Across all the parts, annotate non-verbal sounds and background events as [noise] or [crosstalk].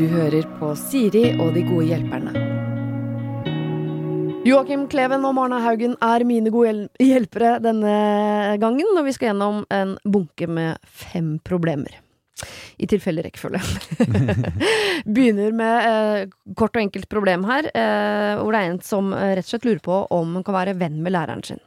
Du hører på Siri og de gode hjelperne. Joakim Kleven og Marna Haugen er mine gode hjelpere denne gangen, når vi skal gjennom en bunke med fem problemer. I tilfelle rekkefølge. [laughs] Begynner med eh, kort og enkelt problem her, eh, hvor det er en som eh, rett og slett lurer på om hun kan være venn med læreren sin.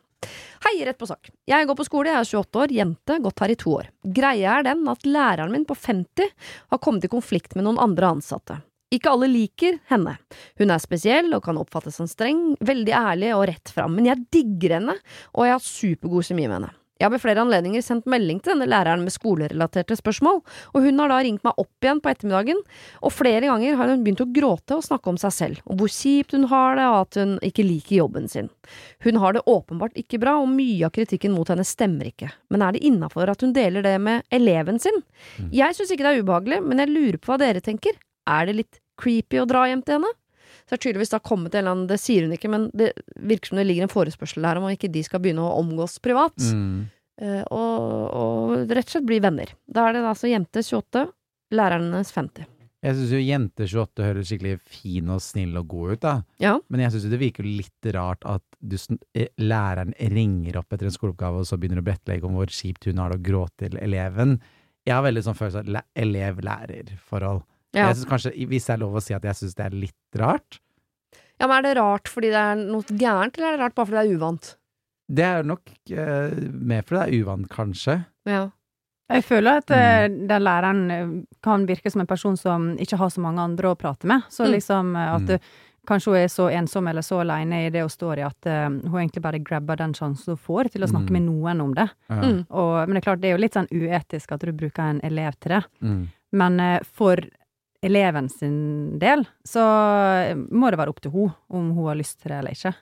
Hei, rett på sak. Jeg går på skole, jeg er 28 år, jente, gått her i to år. Greia er den at læreren min på 50 har kommet i konflikt med noen andre ansatte. Ikke alle liker henne. Hun er spesiell og kan oppfattes som streng, veldig ærlig og rett fram, men jeg digger henne, og jeg har supergod kjemi med henne. Jeg har ved flere anledninger sendt melding til denne læreren med skolerelaterte spørsmål, og hun har da ringt meg opp igjen på ettermiddagen, og flere ganger har hun begynt å gråte og snakke om seg selv, og hvor kjipt hun har det, og at hun ikke liker jobben sin. Hun har det åpenbart ikke bra, og mye av kritikken mot henne stemmer ikke, men er det innafor at hun deler det med eleven sin? Jeg syns ikke det er ubehagelig, men jeg lurer på hva dere tenker. Er det litt creepy å dra hjem til henne? Så det er tydeligvis da kommet en eller annen, det sier hun ikke, men det virker som det ligger en forespørsel der om ikke de skal begynne å omgås privat. Mm. Eh, og, og rett og slett bli venner. Da er det altså jente 28, læreren hennes 50. Jeg syns jo jente 28 høres skikkelig fin og snill og god ut, da. Ja. Men jeg syns det virker litt rart at du, eh, læreren ringer opp etter en skoleoppgave, og så begynner å brettlegge om hvor kjipt hun har det å gråte til eleven. Jeg har veldig sånn følelse av elev-lærer-forhold. Ja. Jeg synes kanskje, Hvis det er lov å si at jeg syns det er litt rart ja, men er det rart fordi det er noe gærent, eller er det rart bare fordi det er uvant? Det er nok eh, mer fordi det er uvant, kanskje. Ja. Jeg føler at eh, den læreren eh, kan virke som en person som ikke har så mange andre å prate med. Så Mm. liksom eh, at Mm. kanskje hun er så ensom eller så alene i det hun står i, at uh, hun egentlig bare grabber den sjansen hun får til å snakke Mm. med noen om det. Ja. Mm. Og, men det er klart, det er jo litt sånn uetisk at du bruker en elev til det. Mm. Men uh, for eleven sin del, så må det være opp til henne om hun har lyst til det eller ikke.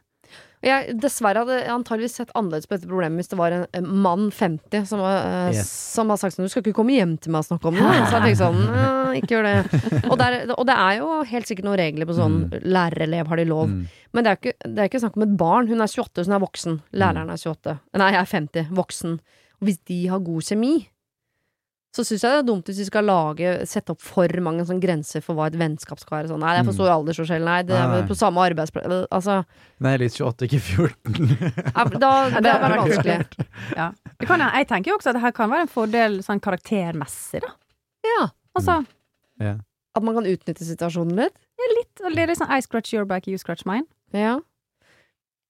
Jeg dessverre hadde jeg antageligvis sett annerledes på dette problemet hvis det var en, en mann 50 som, uh, Yes. som har sagt sånn Du skal ikke komme hjem til meg og snakke om det. Så jeg tenkte sånn «Ja, Ikke gjør det. Og, der, og det er jo helt sikkert noen regler på sånn lærerelev har de lov. Mm. Men det er ikke, det er ikke snakk om et barn. Hun er 28, så hun er voksen. Læreren er 28. Nei, jeg er 50. Voksen. Og hvis de har god kjemi, så syns jeg det er dumt hvis vi skal lage, sette opp for mange sånn grenser for hva et vennskap skal være. Sånn, nei, det er for Mm. stor aldersforskjell. Nei, det er nei. på samme arbeidsplass. Altså, Nei, litt 28, ikke 14. [laughs] ja, da, det [laughs] det hadde vært er vanskelig. Ja. Det kan, jeg tenker jo også at det her kan være en fordel sånn karaktermessig, da. Ja. Altså, ja. At man kan utnytte situasjonen litt. litt, det er litt sånn I scratch your back, you scratch mine. Ja.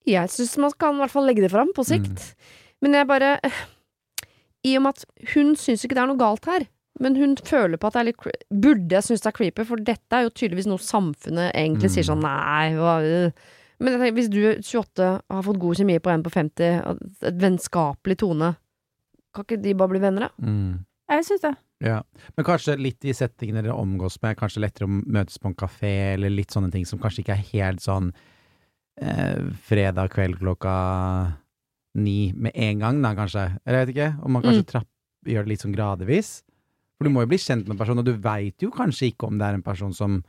Jeg syns man kan i hvert fall legge det fram på sikt. Men jeg bare I og med at hun syns ikke det er noe galt her, men hun føler på at det er litt Burde jeg synes det er creepy, for dette er jo tydeligvis noe samfunnet egentlig sier sånn nei, hva øh. Men jeg tenker, hvis du er 28 har fått god kjemi på en på 50, og et vennskapelig tone, kan ikke de bare bli venner, da? Mm. Jeg syns det. Ja, men kanskje litt i settingene dere omgås med, kanskje lettere å møtes på en kafé, eller litt sånne ting som kanskje ikke er helt sånn eh, fredag kveld klokka ni med en gang, da, kanskje. Eller jeg vet ikke, om man kanskje Mm. trapp, gjør det litt sånn gradvis. For du må jo bli kjent med en person, og du veit jo kanskje ikke om det er en person som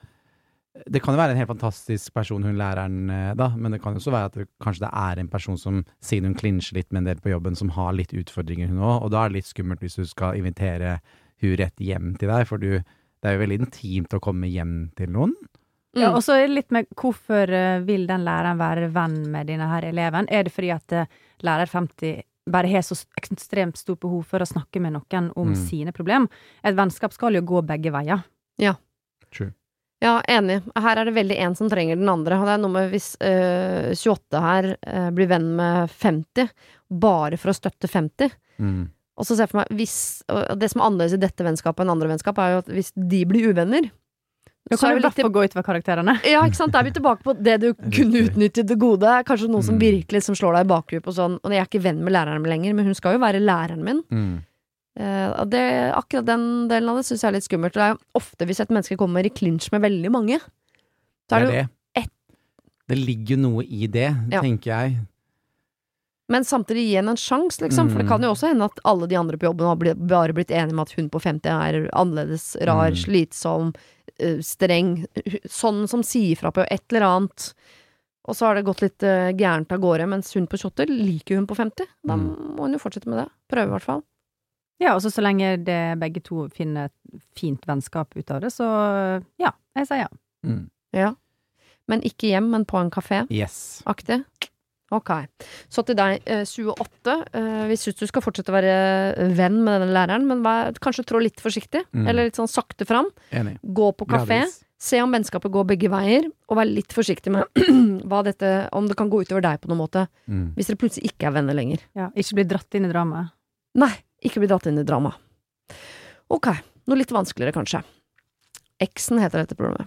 Det kan jo være en helt fantastisk person, hun læreren, eh, da, men det kan jo også være at det, kanskje det er en person som, siden hun klinsjer litt med en del på jobben, som har litt utfordringer, hun òg, og da er det litt skummelt hvis du skal invitere hun rett hjem til deg, for du, det er jo veldig intimt å komme hjem til noen. Ja, Mm. og så er det litt med hvorfor eh, vil den læreren være venn med denne her eleven? Er det fordi at eh, lærer 50 bare har så ekstremt stort behov for å snakke med noen om Mm. sine problem? Et vennskap skal jo gå begge veier. True. Ja, enig. Her er det veldig en som trenger den andre. Og det er noe med hvis øh, 28 her øh, blir venn med 50, bare for å støtte 50. Mm. Og så ser jeg for meg hvis, og Det som er annerledes i dette vennskapet enn andre vennskap, er jo at hvis de blir uvenner Da så kan du vi i hvert fall gå utover karakterene. Ja, ikke sant? Da er vi tilbake på det du [laughs] kunne utnyttet det gode. Kanskje noe som Mm. virkelig som slår deg i bakhuet på sånn Og jeg er ikke venn med læreren min lenger, men hun skal jo være læreren min. Mm. Eh, det, akkurat den delen av det syns jeg er litt skummelt. Det er jo ofte hvis et menneske kommer i klinsj med veldig mange, så Det er er det jo ett Det ligger jo noe i det, Ja. tenker jeg. Men samtidig gi henne en sjanse, liksom. For det Mm. kan jo også hende at alle de andre på jobben har blitt, bare blitt enige med at hun på 50 er annerledes, rar, Mm. slitsom, streng. Sånn som sier fra på et eller annet. Og så har det gått litt gærent av gårde, mens hun på 28 liker hun på 50. Da Mm. må hun jo fortsette med det. Prøve, i hvert fall. Ja, og så så lenge det begge to finner et fint vennskap ut av det, så ja, jeg sier ja. Mm. Ja. Men ikke hjem, men på en kafé? Yes. Aktig? Ok. Så til deg, eh, 28. Eh, vi syns du skal fortsette å være venn med denne læreren, men vær, kanskje trå litt forsiktig. Mm. Eller litt sånn sakte fram. Enig. Gå på kafé. Gradvis. Se om vennskapet går begge veier, og vær litt forsiktig med [clears throat] hva dette, om det kan gå utover deg på noen måte. Mm. Hvis dere plutselig ikke er venner lenger. ja. Ikke bli dratt inn i dramaet. Nei, ikke bli dratt inn i drama. Ok, noe litt vanskeligere kanskje. Eksen heter dette problemet.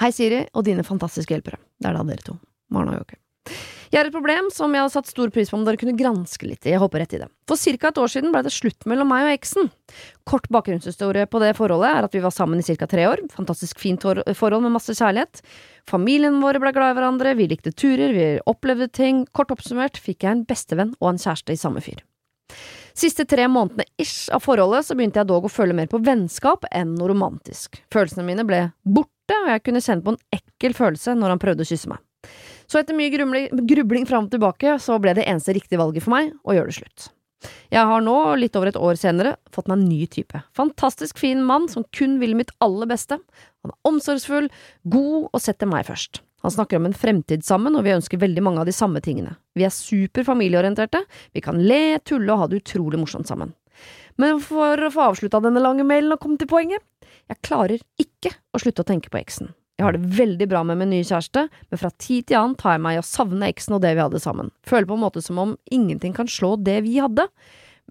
Hei, Siri og dine fantastiske hjelpere. Det er da dere to. Marna og Joakim. Jeg har et problem som jeg hadde satt stor pris på om dere kunne granske litt i. Jeg håper rett i det. For ca. et år siden ble det slutt mellom meg og eksen. Kort bakgrunnshistorie på det forholdet er at vi var sammen i ca. tre år. Fantastisk fint forhold med masse kjærlighet. Familien våre ble glad i hverandre, vi likte turer, vi opplevde ting. Kort oppsummert fikk jeg en bestevenn og en kjæreste i samme fyr. Siste tre månedene ish av forholdet så begynte jeg dog å føle mer på vennskap enn noe romantisk. Følelsene mine ble borte, og jeg kunne kjenne på en ekkel følelse når han prøvde å kysse meg. Så etter mye grumling, grubling fram og tilbake, så ble det eneste riktige valget for meg å gjøre det slutt. Jeg har nå, litt over et år senere, fått meg en ny type. Fantastisk fin mann som kun vil mitt aller beste. Han er omsorgsfull, god og setter meg først. Han snakker om en fremtid sammen, og vi ønsker veldig mange av de samme tingene. Vi er super familieorienterte, vi kan le, tulle og ha det utrolig morsomt sammen. Men for å få avslutta denne lange mailen og komme til poenget, jeg klarer ikke å slutte å tenke på eksen. Jeg har det veldig bra med min nye kjæreste, men fra tid til annen tar jeg meg i å savne eksen og det vi hadde sammen. Føler på en måte som om ingenting kan slå det vi hadde.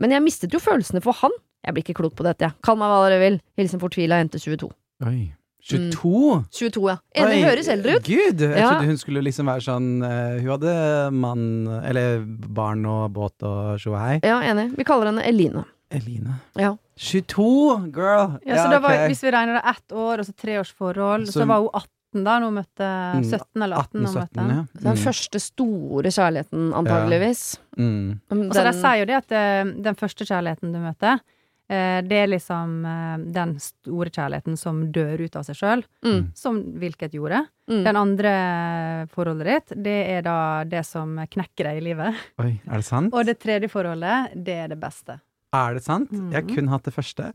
Men jeg mistet jo følelsene for han. Jeg blir ikke klok på dette, jeg. Kall meg hva dere vil. Hilsen fortvila jente 22. Oi. 22? 22, ja. Enig, høres eldre ut. Gud! Jeg Ja. trodde hun skulle liksom være sånn uh, Hun hadde mann Eller barn og båt og tjo og hei. Ja, enig. Vi kaller henne Eline. Eline. Ja. 22, girl! Ja, så det var. Hvis vi regner det ett år, og så tre års forhold, så, Så- var hun 18 da hun møtte Mm, 17 eller 18 når hun møtte 18-17, ja. Den Mm. første store kjærligheten, antageligvis. Mm. Men så de sier jo det at eh, den første kjærligheten du møter, eh, det er liksom eh, den store kjærligheten som dør ut av seg sjøl, Mm, som hvilket gjorde. mm. Den andre forholdet ditt, det er da det som knekker deg i livet. Oi, er det sant? Og det tredje forholdet, det er det beste. Er det sant? Jeg har Mhm. kun hatt det første.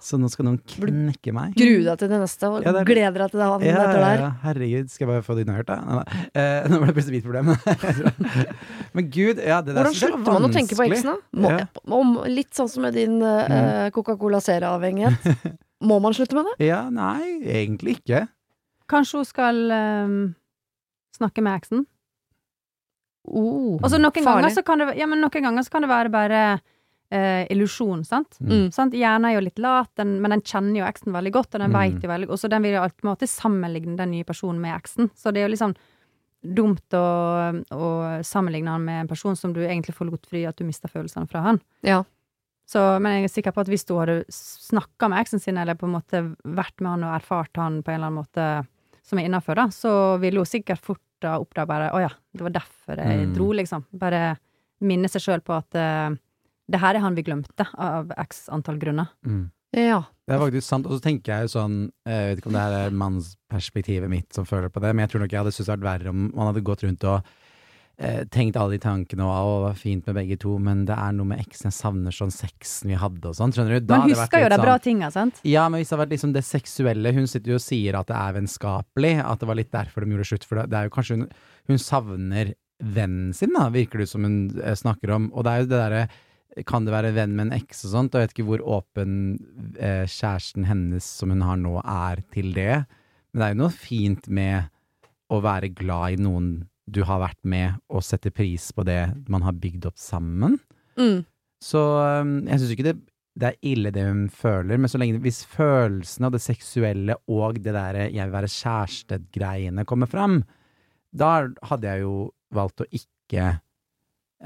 Så nå skal noen knekke meg. Grue deg til det neste, og Ja, det er- gleder deg til det han Ja, ja, der. ja, herregud, skal jeg bare få det innhørt, da? Nei, nei. Eh, nå ble det plutselig mitt problem. [laughs] Men gud, ja, det der Hvordan er slutter man å tenke på eksen, da? Må, Ja. om, litt sånn som med din eh, Coca-Cola Zera-avhengighet. [laughs] Må man slutte med det? Ja, nei, egentlig ikke. Kanskje hun skal um, snakke med eksen? Oh, Og så noen farlig. ganger så kan det, ja, men noen ganger så kan det være bare eh, illusjon, sant? Mm. Sant? Hjernen er jo litt lat, den, men den kjenner jo eksen veldig godt, og den Mm. veit jo veldig Og så den vil jo alltid sammenligne den nye personen med eksen. Så det er jo liksom dumt å, å sammenligne han med en person som du egentlig forlot fordi at du mista følelsene fra han. Ja. Så, men jeg er sikker på at hvis du hadde snakka med eksen sin, eller på en måte vært med han og erfart han på en eller annen måte som er innafor, da, så ville hun sikkert fort da oppdager bare Å ja, det var derfor jeg Mm. dro, liksom. Bare minne seg sjøl på at uh, det her er han vi glemte, av x antall grunner. Mm. Ja. Det er faktisk sant. Og så tenker jeg jo sånn Jeg vet ikke om det her er mannsperspektivet mitt som føler på det, men jeg tror nok jeg hadde syntes det hadde vært verre om man hadde gått rundt og eh, tenkt alle de tankene og 'å, det var fint med begge to', men det er noe med eksen jeg savner sånn sexen vi hadde og sånn. Skjønner du? Da Man husker jo det de bra sånn- tinga, sant? Ja, men hvis det har vært liksom det seksuelle Hun sitter jo og sier at det er vennskapelig, at det var litt derfor de gjorde slutt. For det, det er jo kanskje hun, hun savner vennen sin, da, virker det som hun eh, snakker om. Og det er jo det derre Kan det være venn med en eks og sånt? Og jeg vet ikke hvor åpen eh, kjæresten hennes som hun har nå, er til det. Men det er jo noe fint med å være glad i noen du har vært med, og sette pris på det man har bygd opp sammen. Mm. Så um, jeg syns ikke det, det er ille det hun føler, men så lenge hvis følelsene og det seksuelle og det derre jeg vil være kjæreste-greiene kommer fram, da hadde jeg jo valgt å ikke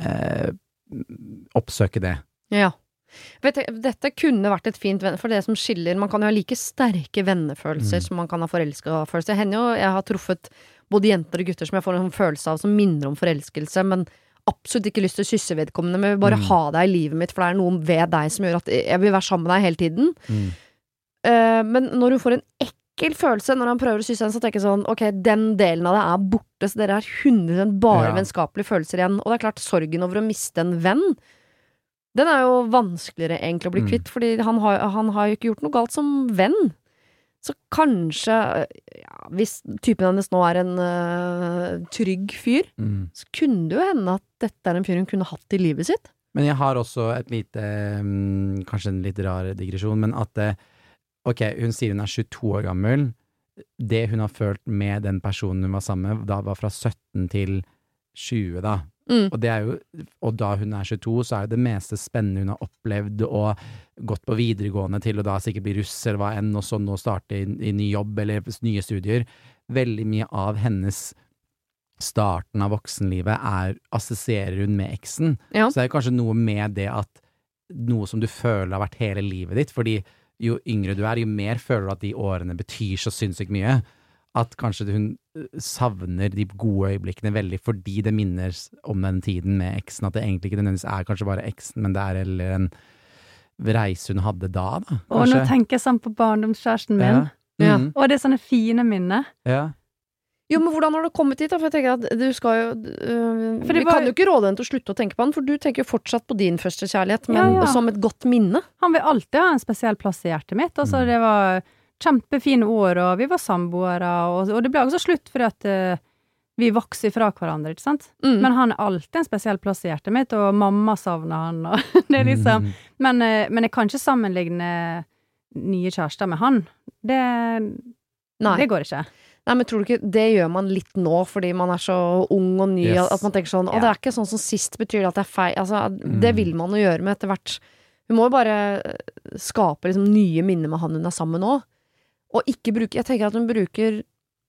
eh, oppsøke det. Ja. Vet dette kunne vært et fint venn, for det som skiller Man kan jo ha like sterke vennefølelser Mm. som man kan ha forelska-følelser. Hender jo jeg har truffet både jenter og gutter som jeg får en sånn følelse av som minner om forelskelse, men absolutt ikke lyst til å kysse vedkommende, men vil bare Mm. ha deg i livet mitt, for det er noe ved deg som gjør at jeg vil være sammen med deg hele tiden. Eh, men når hun får en ekkel følelse når han prøver å kysse henne, så tenker jeg sånn ok, den delen av det er borte, så dere er 100 bare Ja. vennskapelige følelser igjen. Og det er klart, sorgen over å miste en venn Den er jo vanskeligere egentlig å bli Mm. kvitt, fordi han har, han har jo ikke gjort noe galt som venn. Så kanskje, ja, hvis typen hennes nå er en uh, trygg fyr, Mm. så kunne det jo hende at dette er en fyr hun kunne hatt i livet sitt. Men jeg har også et lite mm, Kanskje en litt rar digresjon, men at eh, Ok, hun sier hun er 22 år gammel. Det hun har følt med den personen hun var sammen med, da var fra 17 til 20, da. Mm. Og, det jo, og da hun er 22, så er det det meste spennende hun har opplevd og gått på videregående til, og da sikkert bli russ eller hva enn, og så nå starte i, i ny jobb eller nye studier. Veldig mye av hennes starten av voksenlivet er assosierer hun med eksen. Ja. Så det er kanskje noe med det at noe som du føler har vært hele livet ditt, fordi jo yngre du er, jo mer føler du at de årene betyr så sinnssykt mye. At kanskje hun øh, savner de gode øyeblikkene veldig fordi det minner om den tiden med eksen. At det egentlig ikke nødvendigvis er kanskje bare eksen, men det er heller en reise hun hadde da, da. Og nå tenker jeg sånn på barndomskjæresten min. Ja. Mm, Og det er sånne fine minner. ja. Jo, men hvordan har du kommet dit, da? For jeg tenker at du skal jo øh, For Vi var- kan jo ikke råde henne til å slutte å tenke på han, for du tenker jo fortsatt på din første kjærlighet, men Ja, ja. som et godt minne. Han vil alltid ha en spesiell plass i hjertet mitt. Altså, Mm. det var kjempefine år, og vi var samboere, og, og det ble også slutt fordi at uh, vi vokste ifra hverandre, ikke sant? Mm. Men han er alltid en spesiell plass i hjertet mitt, og mamma savner han, og [laughs] det er liksom Mm. men, uh, men jeg kan ikke sammenligne nye kjærester med han. Det, Nei. det går ikke. Nei, men tror du ikke Det gjør man litt nå, fordi man er så ung og ny, Yes. at man tenker sånn Å, Ja. det er ikke sånn som sist, betyr det at det er feil? Altså, Mm. det vil man jo gjøre med etter hvert. Hun må jo bare øh, skape liksom nye minner med han hun er sammen med nå. Og ikke bruke Jeg tenker at hun bruker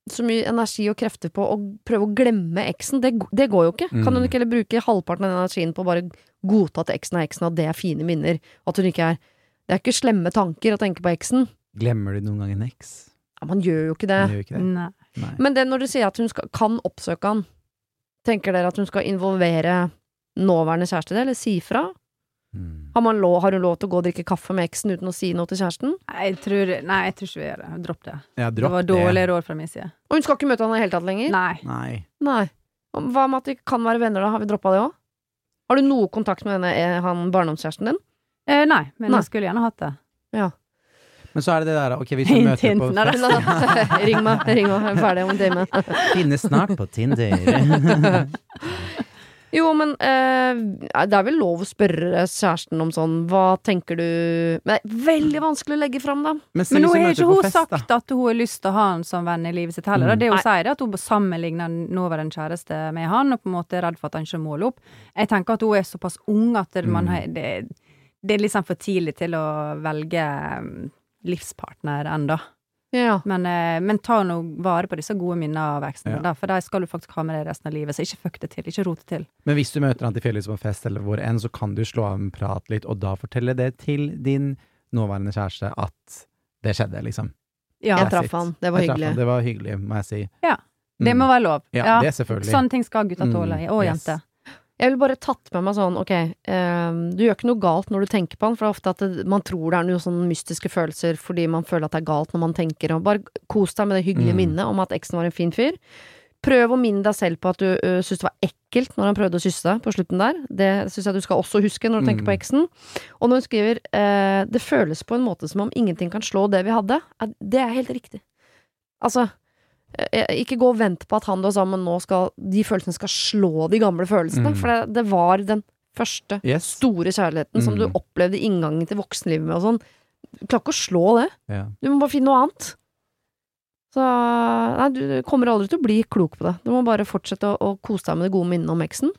så mye energi og krefter på å prøve å glemme eksen. Det, det går jo ikke. Kan hun Mm. ikke heller bruke halvparten av den energien på å bare godta at eksen er eksen, og at det er fine minner? At hun ikke er Det er ikke slemme tanker å tenke på eksen. Glemmer du noen gang en eks? Ja, man gjør jo ikke det. Gjør ikke det? Nei. Nei. Men det når du sier at hun skal, kan oppsøke han, tenker dere at hun skal involvere nåværende kjæreste i det, eller si fra? Mm. Har, man lov, har hun lov til å gå og drikke kaffe med eksen uten å si noe til kjæresten? Nei, jeg tror, nei, jeg tror ikke vi gjør det. Dropp det. Ja, Det var dårlig råd fra min side. Og hun skal ikke møte han i det hele tatt lenger? Nei. Nei. Nei. Hva med at de kan være venner, da? Har vi droppa det òg? Har du noe kontakt med denne, eh, han barndomskjæresten din? Eh, nei, men Nei. jeg skulle gjerne hatt det. Ja. Men så er det det der, ok, hvis du Hint, møter hint. på fest [laughs] ring meg, ring meg, jeg er ferdig om en time. Finnes snart på Tinder. [laughs] Jo, men eh, det er vel lov å spørre kjæresten om sånn Hva tenker du Men det er veldig vanskelig å legge fram, da. Men, Men nå har ikke hun fest, da. sagt at hun har lyst til å ha han som venn i livet sitt heller. da. Mm. Det hun Nei. sier, er at hun sammenligner nåværende kjæreste med han, og på en måte er redd for at han ikke måler opp. Jeg tenker at hun er såpass ung at det, Mm. har, det, det er liksom for tidlig til å velge mm, livspartner ennå. Ja. Men, eh, men ta nå vare på disse gode minnene av eksen, Ja. for de skal du faktisk ha med deg resten av livet. Så ikke fuck det til, ikke rot det til. Men hvis du møter han tilfeldigvis på en fest eller hvor enn, så kan du slå av en prat litt, og da fortelle det til din nåværende kjæreste at det skjedde, liksom. Ja, Jeg traff han, det var Jeg hyggelig. han. Det var hyggelig, må jeg si. Ja, det Mm. må være lov. Ja, det selvfølgelig. Sånne ting skal gutta Mm, tåle, og yes. jenter. Jeg ville bare tatt med meg sånn, ok, eh, du gjør ikke noe galt når du tenker på han, for det er ofte at det, man tror det er noen sånne mystiske følelser fordi man føler at det er galt når man tenker, og bare kos deg med det hyggelige Mm. minnet om at eksen var en fin fyr. Prøv å minne deg selv på at du uh, syntes det var ekkelt når han prøvde å kysse deg på slutten der. Det syns jeg du skal også huske når du tenker på Mm. eksen. Og når hun skriver eh, 'det føles på en måte som om ingenting kan slå det vi hadde', det er helt riktig. Altså, ikke gå og vent på at han du er sammen med nå skal De følelsene skal slå de gamle følelsene. Mm. For det, det var den første Yes. store kjærligheten som du opplevde opplevde inngangen til voksenlivet med og sånn. Du klarer ikke å slå det. Ja. Du må bare finne noe annet. Så nei, du kommer aldri til å bli klok på det. Du må bare fortsette å, å kose deg med de gode minnene om eksen.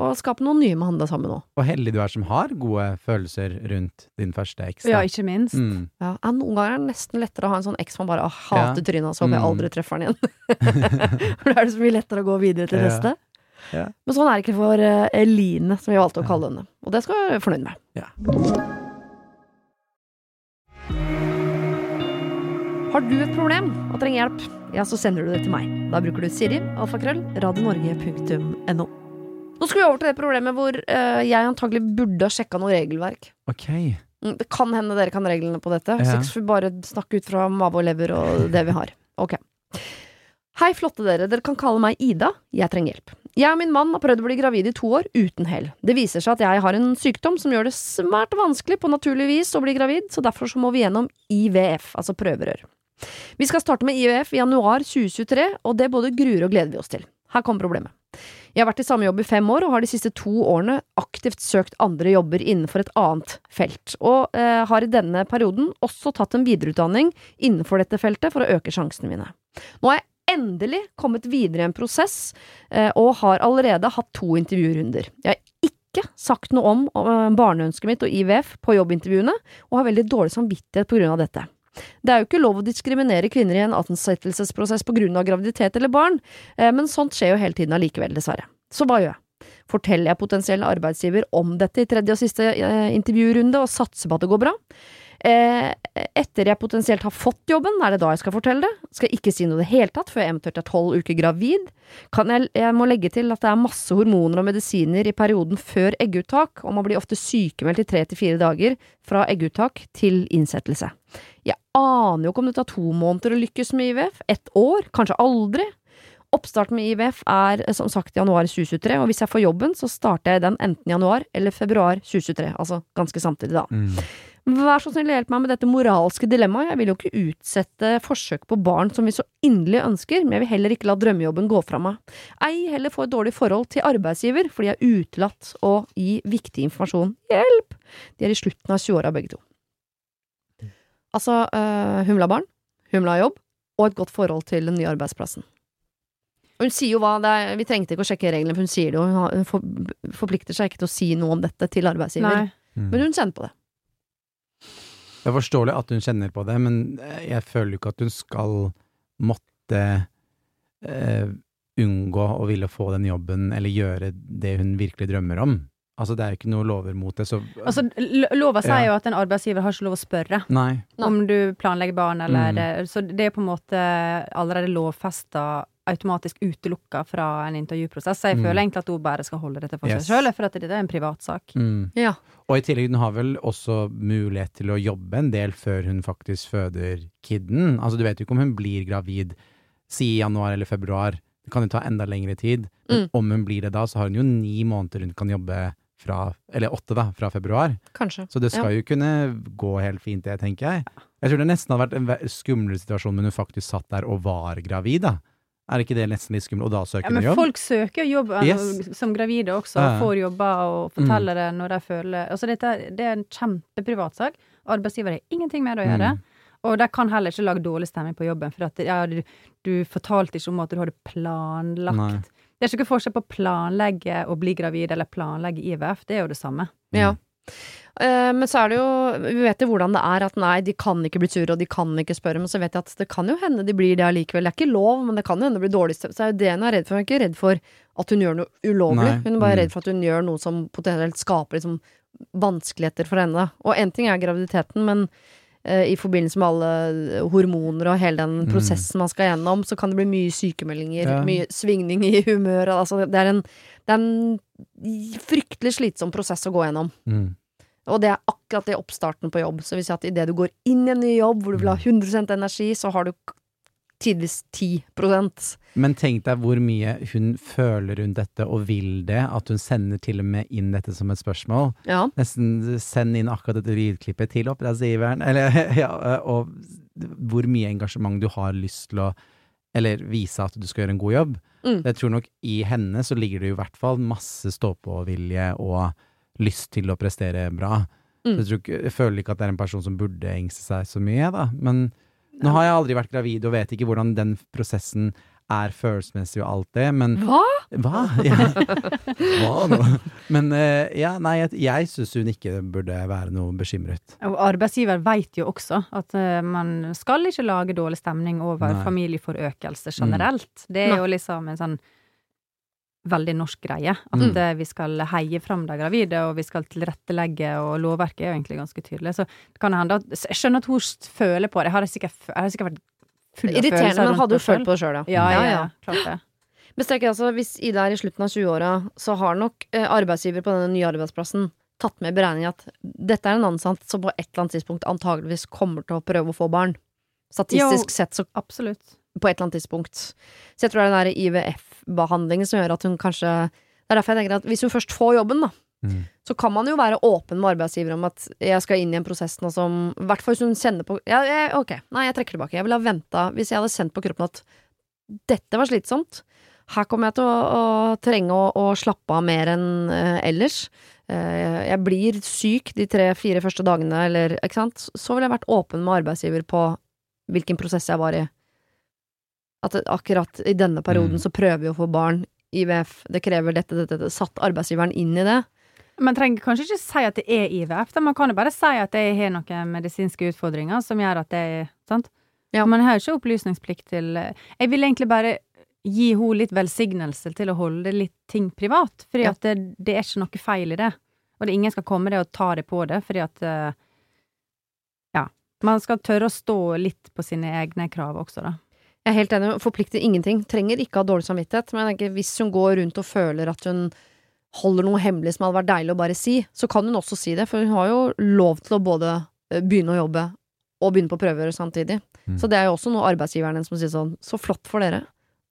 Og skape noen nye med han da sammen òg. Og heldig du er som har gode følelser rundt din første eks. Ja, ikke minst. Mm. Ja, noen ganger er det nesten lettere å ha en sånn eks man bare hater Ja. trynet hans, så håper jeg Mm. aldri treffer han igjen. [laughs] For da er det så mye lettere å gå videre til Ja. neste. Ja. Men sånn er det ikke for eh, Eline, som vi valgte å kalle henne. Og det skal jeg være fornøyd med. Ja. Har du et problem og trenger hjelp, ja, så sender du det til meg. Da bruker du Siri, alfakrøll, radionorge.no. Nå skal vi over til det problemet hvor eh, jeg antagelig burde ha sjekka noe regelverk. Ok. Mm, Det kan hende dere kan reglene på dette, Ja. så skal vi bare snakke ut fra mave og lever og det vi har. Ok. Hei, flotte dere, dere kan kalle meg Ida, jeg trenger hjelp. Jeg og min mann har prøvd å bli gravid i to år, uten hell. Det viser seg at jeg har en sykdom som gjør det svært vanskelig på naturlig vis å bli gravid, så derfor så må vi gjennom IVF, altså prøverør. Vi skal starte med IVF i januar 2023, og det både gruer og gleder vi oss til. Her kommer problemet. Jeg har vært i samme jobb i fem år, og har de siste to årene aktivt søkt andre jobber innenfor et annet felt, og eh, har i denne perioden også tatt en videreutdanning innenfor dette feltet for å øke sjansene mine. Nå har jeg endelig kommet videre i en prosess, eh, og har allerede hatt to intervjurunder. Jeg har ikke sagt noe om om barneønsket mitt og IVF på jobbintervjuene, og har veldig dårlig samvittighet på grunn av dette. Det er jo ikke lov å diskriminere kvinner i en ansettelsesprosess på grunn av graviditet eller barn, eh, men sånt skjer jo hele tiden allikevel, dessverre. Så hva gjør jeg? Forteller jeg potensiell arbeidsgiver om dette i tredje og siste intervjurunde og satser på at det går bra? Eh, etter jeg potensielt har fått jobben, er det da jeg skal fortelle det? Skal jeg ikke si noe i det hele tatt før jeg eventuelt er tolv uker gravid? Kan jeg, jeg må legge til at det er masse hormoner og medisiner i perioden før egguttak, og man blir ofte sykemeldt i tre til fire dager fra egguttak til innsettelse. Aner jo ikke om det tar to måneder å lykkes med IVF, ett år, kanskje aldri. Oppstarten med IVF er som sagt januar 2023, og hvis jeg får jobben, så starter jeg den enten januar eller februar 2023, altså ganske samtidig, da. Mm. Vær så snill, hjelp meg med dette moralske dilemmaet. Jeg vil jo ikke utsette forsøk på barn som vi så inderlig ønsker, men jeg vil heller ikke la drømmejobben gå fra meg. Ei heller få et dårlig forhold til arbeidsgiver fordi jeg er utelatt å gi viktig informasjon. Hjelp! De er i slutten av 20-åra begge to. Altså, uh, hun vil ha barn, hun vil ha jobb, og et godt forhold til den nye arbeidsplassen. Og hun sier jo hva det er, Vi trengte ikke å sjekke reglene, for hun sier det jo. Hun har- Hun for, forplikter seg ikke til å si noe om dette til arbeidsgiver. Nei. Mm. Men hun kjenner på det. Det er forståelig at hun kjenner på det, men jeg føler jo ikke at hun skal måtte uh, unngå å ville få den jobben, eller gjøre det hun virkelig drømmer om. Altså, det er jo ikke noe lover mot det, så Altså, lova sier Ja. jo at en arbeidsgiver har ikke lov å spørre Nei. Om du planlegger barn, eller Mm. Så det er på en måte allerede lovfesta automatisk utelukka fra en intervjuprosess. Så jeg Mm. føler egentlig at hun bare skal holde dette for Yes. seg sjøl, for at dette er en privatsak. Mm. Ja. Og i tillegg, hun har vel også mulighet til å jobbe en del før hun faktisk føder kidden. Altså, du vet jo ikke om hun blir gravid, si i januar eller februar. Det kan jo ta enda lengre tid. Men Mm. om hun blir det da, så har hun jo ni måneder hun kan jobbe fra, eller åtte da, fra februar. Kanskje. Så det skal jo kunne gå helt fint, det, tenker jeg. Jeg tror det nesten hadde vært en skumlere situasjon men hun faktisk satt der og var gravid, da. Er ikke det nesten litt skummelt? Og da søker Ja, hun men jobb? folk søker jo jobb eh, Yes. som gravide også, Ja, ja. får jobber og forteller det når de føler Altså, dette det er en kjempeprivat sak. Arbeidsgiver har ingenting med det å gjøre. Mm. Og de kan heller ikke lage dårlig stemning på jobben, for at ja, du, du fortalte ikke om at du hadde planlagt. Nei. Det er ikke forskjell på å planlegge å bli gravid eller planlegge IVF, det er jo det samme. Ja. Eh, men så er det jo Vi vet jo hvordan det er at nei, de kan ikke bli sure, og de kan ikke spørre, men så vet jeg at det kan jo hende de blir det allikevel. Det er ikke lov, men det kan jo hende det blir dårlig stemt. Så er jo det hun er redd for. Hun er ikke redd for at hun gjør noe ulovlig. Nei. Hun er bare Mm. redd for at hun gjør noe som potensielt skaper liksom vanskeligheter for henne. Og én ting er graviditeten, men i forbindelse med alle hormoner og hele den Mm. prosessen man skal gjennom, så kan det bli mye sykemeldinger, Ja. mye svingning i [laughs] humøret. Altså, det er en, det er en fryktelig slitsom prosess å gå gjennom. Mm. Og det er akkurat det oppstarten på jobb. Så hvis si at idet du går inn i en ny jobb hvor du vil ha 100% energi, så har du tidvis 10% Men tenk deg hvor mye hun føler rundt dette og vil det, at hun sender til og med inn dette som et spørsmål. Ja. Nesten send inn akkurat dette lydklippet til oppdragsgiveren, [laughs] eller ja, og hvor mye engasjement du har lyst til å eller vise at du skal gjøre en god jobb. Mm. Jeg tror nok i henne så ligger det jo i hvert fall masse stå-på-vilje og lyst til å prestere bra. Mm. Jeg, tror jeg føler ikke at det er en person som burde engste seg så mye, da. Men nå har jeg aldri vært gravid og vet ikke hvordan den prosessen er følelsesmessig og alt det, men Hva? Hva? [laughs] Ja. Hva nå? Men eh, ja, nei, jeg, jeg syns hun ikke burde være noe bekymret. Og arbeidsgiver vet jo også at eh, man skal ikke lage dårlig stemning over Nei. familieforøkelse generelt. Det er jo liksom en sånn veldig norsk greie. At Mm. vi skal heie fram de gravide, og vi skal tilrettelegge, og lovverket er jo egentlig ganske tydelig. Så det kan hende at Jeg skjønner at hun føler på det. Jeg har sikkert, jeg har sikkert vært full av Irriterende, følelser men hadde hun følt på det sjøl, Ja, ja, ja. Klart det. Men så altså, hvis Ida er i slutten av 20-åra, så har nok eh, arbeidsgiver på denne nye arbeidsplassen tatt med i beregning at dette er en ansatt som på et eller annet tidspunkt antageligvis kommer til å prøve å få barn. Statistisk Jo. sett så Absolutt. på et eller annet tidspunkt. Så jeg tror det den der IVF-behandlingen som gjør at hun kanskje Det er derfor jeg tenker at hvis hun først får jobben, da, Mm. så kan man jo være åpen med arbeidsgiver om at jeg skal inn i en prosess nå som I hvert fall hvis hun kjenner på ja, jeg, Ok, nei, jeg trekker tilbake. Jeg ville ha venta hvis jeg hadde kjent på kroppen at dette var slitsomt. Her kommer jeg til å, å trenge å, å slappe av mer enn uh, ellers. Uh, jeg blir syk de tre-fire første dagene, eller ikke sant. Så ville jeg vært åpen med arbeidsgiver på hvilken prosess jeg var i. At akkurat i denne perioden Mm. så prøver vi å få barn. IVF, det krever dette, dette, dette. Satt arbeidsgiveren inn i det? Man trenger kanskje ikke si at det er IVF, da. man kan jo bare si at jeg har noen medisinske utfordringer som gjør at det er sant? Ja. Man har jo ikke opplysningsplikt til Jeg vil egentlig bare gi henne litt velsignelse til å holde litt ting privat, fordi Ja. at det, det er ikke noe feil i det. Og det ingen skal komme det og ta det på det, fordi at eh, Ja. Man skal tørre å stå litt på sine egne krav også, da. Jeg er helt enig, forplikter ingenting. Trenger ikke ha dårlig samvittighet, men jeg tenker hvis hun går rundt og føler at hun holder noe hemmelig som hadde vært deilig å bare si, så kan hun også si det, for hun har jo lov til å både eh, begynne å jobbe og begynne på prøver samtidig. Mm. Så det er jo også noe arbeidsgiveren hennes må si sånn, så flott for dere.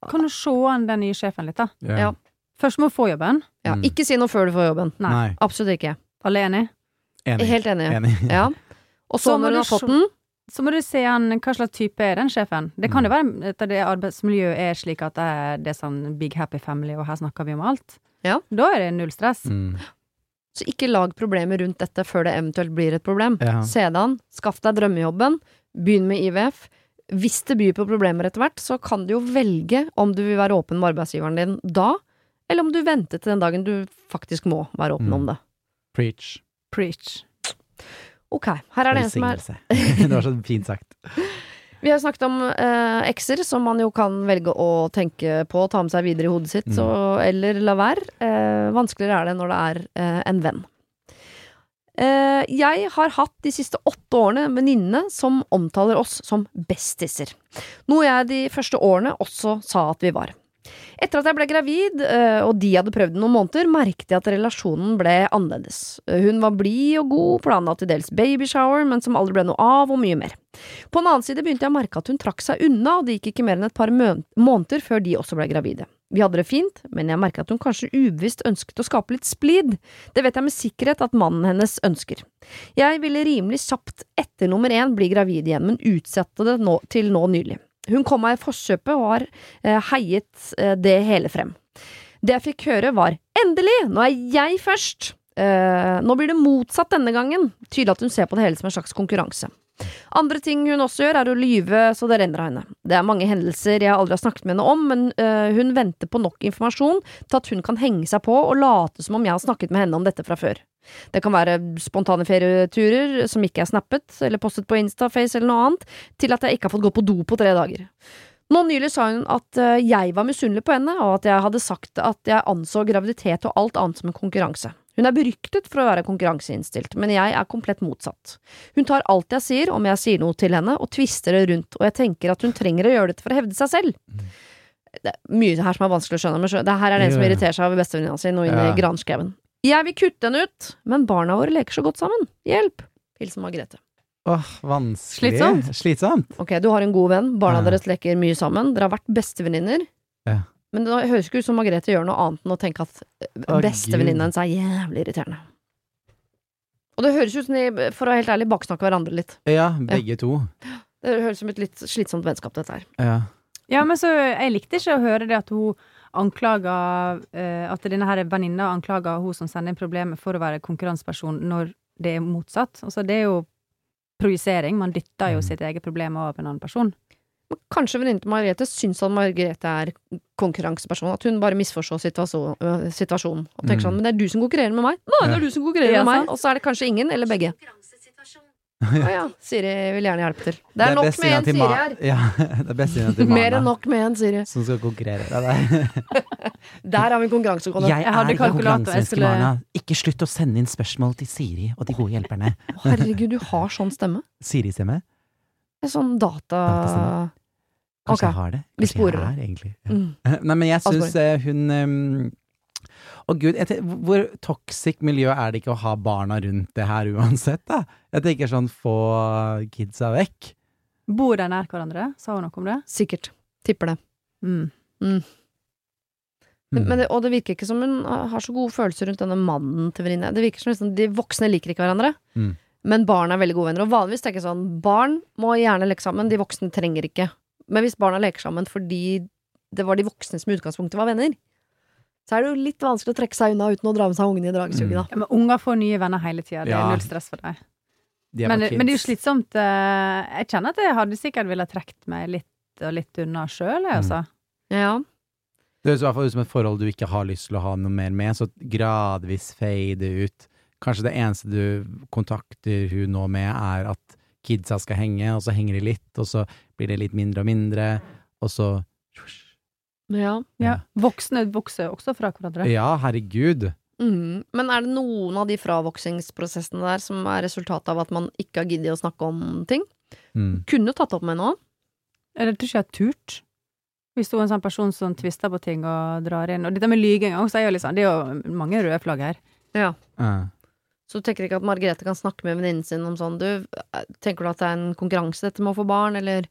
Kan du se an den nye sjefen litt, da? Ja. Først må du få jobben. Ja, Mm. Ikke si noe før du får jobben. Nei. Absolutt ikke. Alle enig? Enig. Helt enig. Enig. Ja. [laughs] Og så Så når hun du har fått den, Så må du se an hva slags type er den sjefen. Det kan jo være at det arbeidsmiljøet er slik at det er, det er sånn big happy family, og her snakker vi om alt. Ja. Da er det null stress. Mm. så ikke lag problemer rundt dette før det eventuelt blir et problem. Ja. Se det an, skaff deg drømmejobben, begynn med IVF. Hvis det byr på problemer etter hvert, så kan du jo velge om du vil være åpen med arbeidsgiveren din da, eller om du venter til den dagen du faktisk må være åpen Mm. om det. Preach. Preach. Ok, her er det en som er [laughs] det var så fint sagt. Vi har snakket om eh, ekser, som man jo kan velge å tenke på og ta med seg videre i hodet sitt, Mm. så, eller la være. Eh, vanskeligere er det når det er eh, en venn. Eh, jeg har hatt de siste åtte årene en venninne som omtaler oss som bestiser. Noe jeg de første årene også sa at vi var. Etter at jeg ble gravid, eh, og de hadde prøvd noen måneder, merket jeg at relasjonen ble annerledes. Hun var blid og god, planla til dels babyshower, men som aldri ble noe av, og mye mer. På en annen side begynte jeg å merke at hun trakk seg unna, og det gikk ikke mer enn et par måneder før de også ble gravide. Vi hadde det fint, men jeg merket at hun kanskje ubevisst ønsket å skape litt splid. Det vet jeg med sikkerhet at mannen hennes ønsker. Jeg ville rimelig kjapt etter nummer én bli gravid igjen, men utsatte det nå, til nå nylig. Hun kom meg i forkjøpet og har eh, heiet eh, det hele frem. Det jeg fikk høre var endelig, nå er jeg først! Eh, nå blir det motsatt denne gangen. Tydelig at hun ser på det hele som en slags konkurranse. Andre ting hun også gjør, er å lyve så det renner av henne. Det er mange hendelser jeg aldri har snakket med henne om, men øh, hun venter på nok informasjon til at hun kan henge seg på og late som om jeg har snakket med henne om dette fra før. Det kan være spontane ferieturer som ikke er snappet, eller postet på Instaface eller noe annet, til at jeg ikke har fått gå på do på tre dager. Nå nylig sa hun at øh, jeg var misunnelig på henne, og at jeg hadde sagt at jeg anså graviditet og alt annet som en konkurranse. Hun er beryktet for å være konkurranseinnstilt, men jeg er komplett motsatt. Hun tar alt jeg sier om jeg sier noe til henne, og tvister det rundt, og jeg tenker at hun trenger å gjøre dette for å hevde seg selv. Det er mye her som er vanskelig å skjønne, men det her er den som Ja, ja. irriterer seg over bestevenninna si nå inne Ja. i granskauen. Jeg vil kutte henne ut, men barna våre leker så godt sammen. Hjelp! Hilsen Margrethe. Åh, vanskelig. Slitsomt. Slitsomt. Ok, du har en god venn, barna Ja. deres leker mye sammen, dere har vært bestevenninner. Ja. Men det høres ikke ut som Margrethe gjør noe annet enn å tenke at bestevenninna hennes er jævlig irriterende. Og det høres ut som de, for å være helt ærlig, baksnakker hverandre litt. Ja, begge to. Det høres ut som et litt slitsomt vennskap, dette her. Ja. Ja, men så Jeg likte ikke å høre det at hun anklager uh, At denne her venninna anklager hun som sender inn problemet for å være konkurranseperson, når det er motsatt. Altså, det er jo projisering. Man dytter jo Mm. sitt eget problem over en annen person. Kanskje venninnen til Margrethe syns at Margrethe er konkurranseperson, at hun bare misforstår øh, situasjonen. Og tenker Mm. sånn, men det er du som konkurrerer med meg. Nei, det er du som konkurrerer Ja, med meg. Og så er det kanskje ingen, eller begge. [laughs] Å ja, Siri vil gjerne hjelpe til. Det er nok med en Siri her. Ja, [laughs] det er til Mer enn nok med en Siri. som skal konkurrere. Ja, det er. Der har vi konkurransekone. Jeg Jeg hadde er kalkulator, konkurransemenneske, Marna. Ikke slutt å sende inn spørsmål til Siri og de gode hjelperne. Herregud, du har sånn stemme. Siri-stemme? Det er sånn data... Datastemme. Kanskje okay. jeg har det? vi sporer er, egentlig. Ja. Mm. Nei, men jeg syns eh, hun um, Å gud, jeg tenker, hvor toxic miljø er det ikke å ha barna rundt det her uansett, da? Jeg tenker sånn, få kidsa vekk. Bor de nær hverandre? Sa hun noe om det? Sikkert. Tipper det. Mm. Mm. Men det, og det virker ikke som hun har så gode følelser rundt denne mannen til venninne. Det virker som liksom, de voksne liker ikke hverandre, Mm. men barn er veldig gode venner. Og vanligvis tenker jeg sånn, barn må gjerne leke sammen, de voksne trenger ikke. Men hvis barna leker sammen fordi det var de voksne som i utgangspunktet var venner, så er det jo litt vanskelig å trekke seg unna uten å dra med seg ungene i dragesuget, da. Ja, men unger får nye venner hele tida. Det er null stress for deg. De Men, men det er jo slitsomt. eh, Jeg kjenner at jeg hadde sikkert ville trukket meg litt og litt unna sjøl, jeg, altså. Ja. Det høres i hvert fall ut som et forhold du ikke har lyst til å ha noe mer med, så gradvis fade ut. Kanskje det eneste du kontakter hun nå med, er at kidsa skal henge, og så henger de litt, og så blir det litt mindre og mindre, og så ja. Ja. Voksne vokser også fra hverandre. Ja, herregud. Mm. Men er det noen av de fravoksingsprosessene der som er resultatet av at man ikke har giddet å snakke om ting? Mm. Kunne tatt opp med noen? Eller tror ikke jeg har turt. Hvis du er en sånn person som tvister på ting og drar inn Og dette med lyging også, er jo liksom, det er jo mange røde flagg her. Ja. Ja. Så du tenker ikke at Margrethe kan snakke med venninnen sin om sånn Du, tenker du at det er en konkurranse dette med å få barn, eller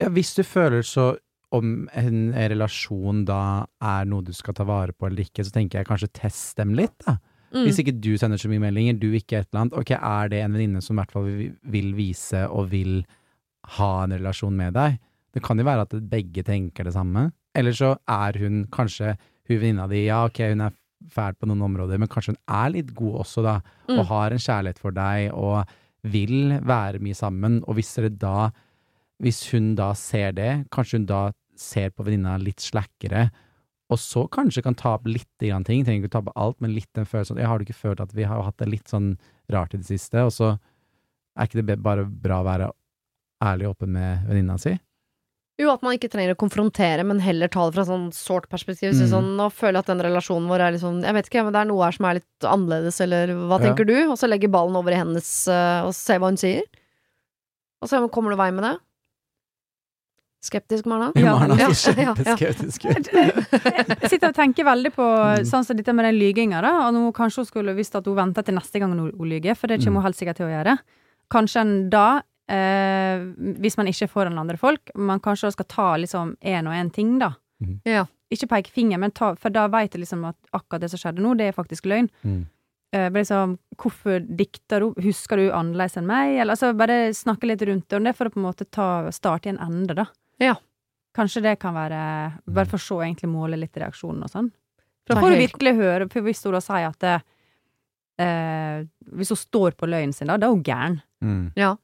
Ja, hvis du føler så om en relasjon da er noe du skal ta vare på eller ikke, så tenker jeg kanskje test dem litt, da. mm. Hvis ikke du sender så mye meldinger, du ikke et eller annet, ok, er det en venninne som i hvert fall vil- vise og vil ha en relasjon med deg? Det kan jo være at begge tenker det samme. Eller så er hun kanskje hun venninna di, ja ok, hun er fæl på noen områder, men kanskje hun er litt god også, da, Mm. og har en kjærlighet for deg, og vil være mye sammen, og hvis dere da hvis hun da ser det, kanskje hun da ser på venninna litt slakkere, og så kanskje kan ta opp litt grann ting, trenger ikke ta opp alt, men litt den følelsen at jeg har du ikke følt at vi har hatt det litt sånn rart i det siste, og så er ikke det bare bra å være ærlig og åpen med venninna si? Jo, at man ikke trenger å konfrontere, men heller ta det fra sånn sårt perspektiv. Så Mm. sånn, nå føler jeg at den relasjonen vår er litt sånn Jeg vet ikke, men det er noe her som er litt annerledes, eller hva Ja. tenker du? Og så legge ballen over i hennes, eh, og se hva hun sier. Og så kommer du vei med det. Skeptisk, Marna? Ja, [laughs] Marna ja, kjempeskeptisk. ja, ja. [laughs] Jeg sitter og tenker veldig på Mm. sånn som dette med den lyginga, da. Og nå kanskje hun skulle visst at hun venter til neste gang hun, hun lyger, for det kommer Mm. hun helt sikkert til å gjøre. Kanskje en da, eh, hvis man ikke får foran andre folk, man kanskje skal ta liksom én og én ting, da. Mm. Ja. Ikke peke finger, men ta, for da veit jeg liksom at akkurat det som skjedde nå, det er faktisk løgn. Mm. Eh, liksom, hvorfor dikter du? Husker du annerledes enn meg? Eller altså, bare snakke litt rundt det, om det for å på en måte ta, starte i en ende, da. Ja. Kanskje det kan være Bare for å se egentlig måle litt reaksjonen og sånn. For er da får du virkelig høre, for hvis hun da sier at det, eh, Hvis hun står på løgnen sin, da, da er hun gæren. Mm. Ja.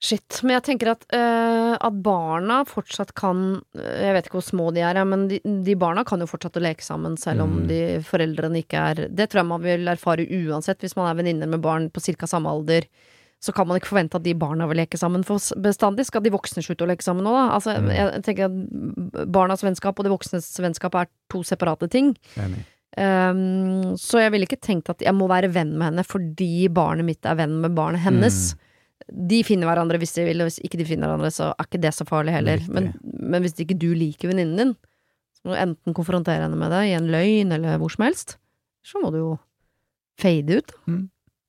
Shit. Men jeg tenker at, uh, at barna fortsatt kan eh, Jeg vet ikke hvor små de er, men de, de barna kan jo fortsatt å leke sammen selv om Mm. de foreldrene ikke er Det tror jeg man vil erfare uansett. Hvis man er venninner med barn på ca. samme alder, så kan man ikke forvente at de barna vil leke sammen for bestandig. Skal de voksne slutte å leke sammen nå, da? Altså, Mm. jeg tenker at barnas vennskap og de voksnes vennskap er to separate ting. Enig. Um, så jeg ville ikke tenkt at jeg må være venn med henne fordi barnet mitt er venn med barnet hennes. Mm. De finner hverandre hvis de vil, og hvis ikke de finner hverandre, så er ikke det så farlig heller. Men, men hvis ikke du liker venninnen din, så må du enten konfrontere henne med det i en løgn eller hvor som helst. Så må du jo fade ut.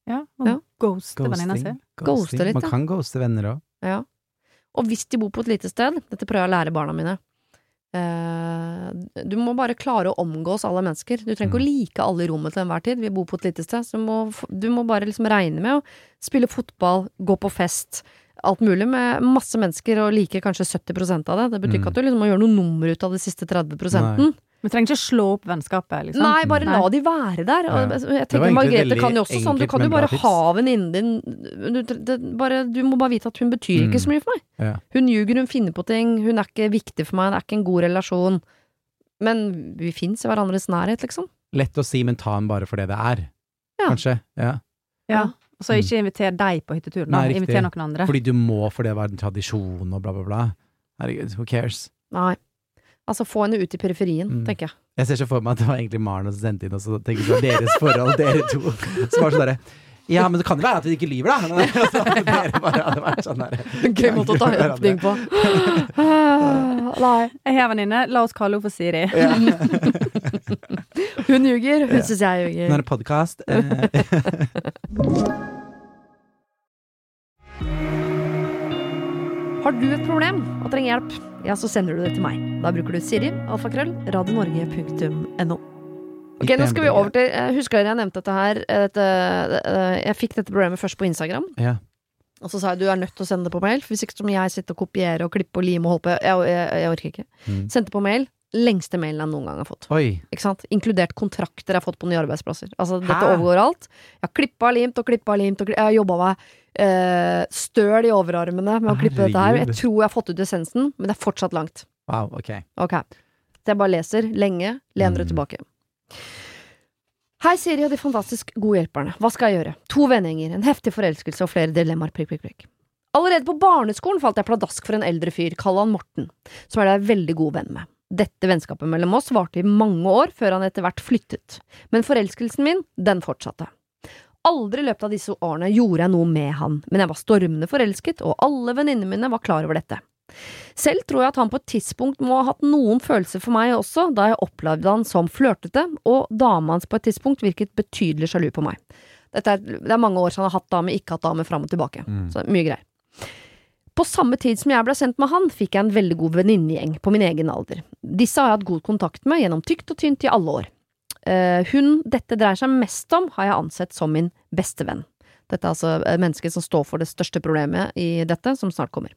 Ja, og Ja. ghoste venninna si. Ghoste litt, Man kan ghoste venner òg. Ja. Og hvis de bor på et lite sted, dette prøver jeg å lære barna mine Du må bare klare å omgås alle mennesker. Du trenger ikke å Mm. like alle i rommet til enhver tid. Vi bor på et lite sted, så du må, du må bare liksom regne med å spille fotball, gå på fest, alt mulig med masse mennesker og like kanskje 70% av det. Det betyr Mm. ikke at du liksom må gjøre noe nummer ut av de siste 30 Vi trenger ikke slå opp vennskapet, liksom. Nei, bare Nei. la de være der. Og Ja. jeg tenker Margrethe kan jo også sånn, du kan jo bare ha venninnen din du, det, bare, du må bare vite at hun betyr ikke Mm. så mye for meg. Ja. Hun ljuger, hun finner på ting, hun er ikke viktig for meg, det er ikke en god relasjon. Men vi fins i hverandres nærhet, liksom. Lett å si, men ta den bare for det det er. Ja. Kanskje. Ja. Ja. Og så ikke inviter deg på. Nei, riktig. Inviter noen andre. Fordi du må, for det være en tradisjon og bla, bla, bla. Herregud, who cares? Nei. Altså, få henne ut i periferien, Mm. tenker jeg. Jeg ser så for meg at det var egentlig Maren som sendte inn, og så tenker jeg på deres forhold, dere to. Så var det sånn derre Ja, men det kan jo være at vi ikke lyver, da! [laughs] Og dere bare hadde vært sånn der, [laughs] Gøy måte å ta åpning på. Ah, [laughs] Nei. Jeg har en venninne, la oss kalle henne for Siri. Ja. Hun ljuger, hun Ja. syns jeg Nå er det podkast. Har du et problem og trenger hjelp, ja, så sender du det til meg. Da bruker du Siri, alfakrøll, radionorge.no. Ok, nå skal vi over til jeg Husker dere jeg nevnte dette her? eh, Dette, eh, jeg fikk dette problemet først på Instagram. Ja. Og så sa jeg du er nødt til å sende det på mail, for hvis ikke så må jeg sitte og kopiere og klippe og lime og holde på. Jeg, jeg, jeg orker ikke. Mm. Sendte på mail. Lengste mailen jeg noen gang har fått. Oi. Ikke sant? Inkludert kontrakter jeg har fått på nye arbeidsplasser. Altså, dette Hæ? overgår alt. Jeg har klippa limt og klippa limt. Og klippet. Jeg har jobba meg eh, støl i overarmene med å klippe dette her. Jeg tror jeg har fått ut essensen, men det er fortsatt langt. Wow, ok. Ok. Så jeg bare leser lenge, lener det Mm. tilbake. Hei, Siri og de fantastisk gode hjelperne. Hva skal jeg gjøre? To vennegjenger, en heftig forelskelse og flere dilemmaer. Prikk, prikk, prikk. Allerede på barneskolen falt jeg pladask for en eldre fyr, kall han Morten, som er jeg veldig god venn med. Dette vennskapet mellom oss varte i mange år før han etter hvert flyttet, men forelskelsen min, den fortsatte. Aldri i løpet av disse årene gjorde jeg noe med han, men jeg var stormende forelsket, og alle venninnene mine var klar over dette. Selv tror jeg at han på et tidspunkt må ha hatt noen følelser for meg også, da jeg opplevde han som flørtete, og dama hans på et tidspunkt virket betydelig sjalu på meg. Er, det er mange år siden han har hatt dame, ikke hatt dame, fram og tilbake. Mm. Så mye greier. På samme tid som jeg ble sendt med han, fikk jeg en veldig god venninnegjeng på min egen alder. Disse har jeg hatt god kontakt med gjennom tykt og tynt i alle år. Eh, hun dette dreier seg mest om, har jeg ansett som min beste venn. Dette er altså mennesket som står for det største problemet i dette, som snart kommer.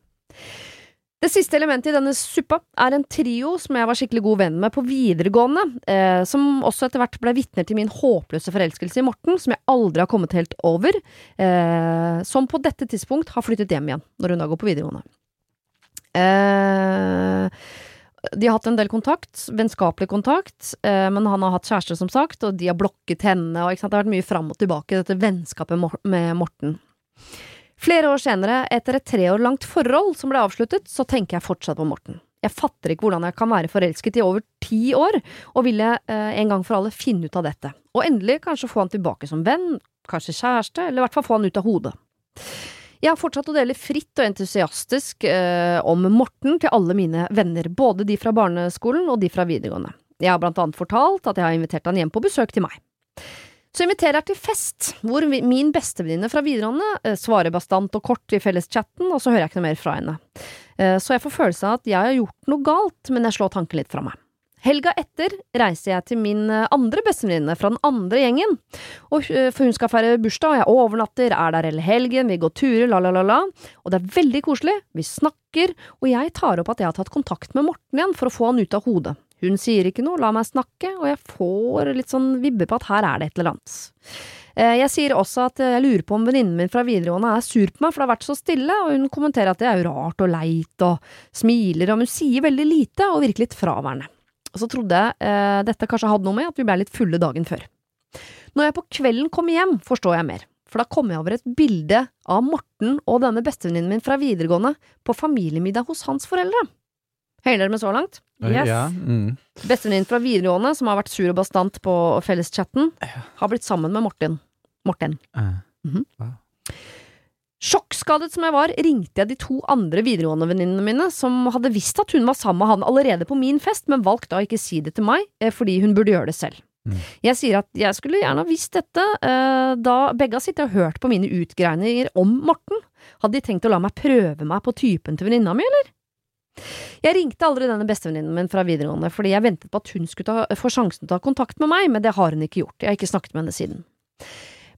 Det siste elementet i denne suppa er en trio som jeg var skikkelig god venn med på videregående, eh, som også etter hvert ble vitner til min håpløse forelskelse i Morten, som jeg aldri har kommet helt over, eh, som på dette tidspunkt har flyttet hjem igjen, når hun da går på videregående. Eh, de har hatt en del kontakt, vennskapelig kontakt, eh, men han har hatt kjæreste, som sagt, og de har blokket henne, og det har vært mye fram og tilbake, dette vennskapet med Morten. Flere år senere, etter et tre år langt forhold som ble avsluttet, så tenker jeg fortsatt på Morten. Jeg fatter ikke hvordan jeg kan være forelsket i over ti år, og ville eh, en gang for alle finne ut av dette. Og endelig kanskje få han tilbake som venn, kanskje kjæreste, eller i hvert fall få han ut av hodet. Jeg har fortsatt å dele fritt og entusiastisk eh, om Morten til alle mine venner, både de fra barneskolen og de fra videregående. Jeg har blant annet fortalt at jeg har invitert han hjem på besøk til meg. Så inviterer jeg til fest, hvor min bestevenninne fra videregående eh, svarer bastant og kort i felleschatten, og så hører jeg ikke noe mer fra henne. Eh, så jeg får følelsen av at jeg har gjort noe galt, men jeg slår tanken litt fra meg. Helga etter reiser jeg til min eh, andre bestevenninne fra den andre gjengen, og, for hun skal feire bursdag, og jeg overnatter, er der hele helgen, vi går turer, la la la la, og det er veldig koselig, vi snakker, og jeg tar opp at jeg har tatt kontakt med Morten igjen for å få han ut av hodet. Hun sier ikke noe, la meg snakke, og jeg får litt sånn vibber på at her er det et eller annet. Eh, Jeg sier også at jeg lurer på om venninnen min fra videregående er sur på meg, for det har vært så stille, og hun kommenterer at det er jo rart og leit, og smiler, og hun sier veldig lite og virker litt fraværende. Og så trodde jeg eh, dette kanskje hadde noe med at vi ble litt fulle dagen før. Når jeg på kvelden kommer hjem, forstår jeg mer, for da kommer jeg over et bilde av Morten og denne bestevenninnen min fra videregående på familiemiddag hos hans foreldre. Henger dere med så langt? Yes. Ja. Mm. Bestevenninnen fra videregående, som har vært sur og bastant på felleschatten, har blitt sammen med Morten. Morten. Eh, Sjokkskadet som jeg var, ringte jeg de to andre videregående venninnene mine, som hadde visst at hun var sammen med han allerede på min fest, men valgte da ikke si det til meg, eh, fordi hun burde gjøre det selv. Mm. Jeg sier at jeg skulle gjerne ha visst dette, eh, da begge har sittet og hørt på mine utgreininger om Morten. Hadde de tenkt å la meg prøve meg på typen til venninna mi, eller? Jeg ringte aldri denne bestevenninnen min fra videregående, fordi jeg ventet på at hun skulle ta, få sjansen til å ta kontakt med meg, men det har hun ikke gjort, jeg har ikke snakket med henne siden.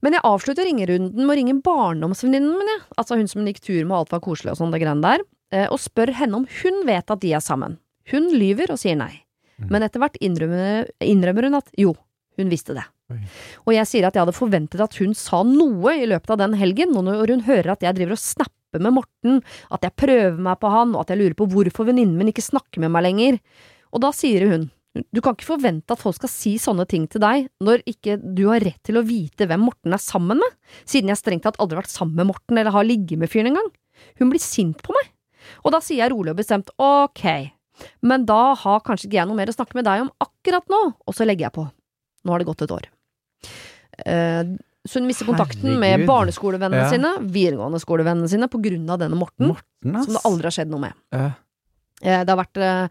Men jeg avslutter ringerunden med å ringe barndomsvenninnen min, jeg. altså hun som hun gikk tur med og alt var koselig og sånn, det greiene der, eh, og spør henne om hun vet at de er sammen. Hun lyver og sier nei, Mm. men etter hvert innrømmer, innrømmer hun at jo, hun visste det. Oi. Og jeg sier at jeg hadde forventet at hun sa noe i løpet av den helgen, når hun hører at jeg driver og snapper med Morten, at jeg prøver meg på han, og at jeg lurer på hvorfor venninnen min ikke snakker med meg lenger. Og da sier hun, du kan ikke forvente at folk skal si sånne ting til deg når ikke du har rett til å vite hvem Morten er sammen med, siden jeg strengt tatt aldri har vært sammen med Morten eller har ligget med fyren engang. Hun blir sint på meg. Og da sier jeg rolig og bestemt ok, men da har kanskje ikke jeg noe mer å snakke med deg om akkurat nå, og så legger jeg på. Nå har det gått et år. Eh, så hun mister kontakten med barneskolevennene Ja. sine, videregående skolevennene sine, på grunn av denne Morten, Morten, som det aldri har skjedd noe med. Eh, Eh, Det har vært eh,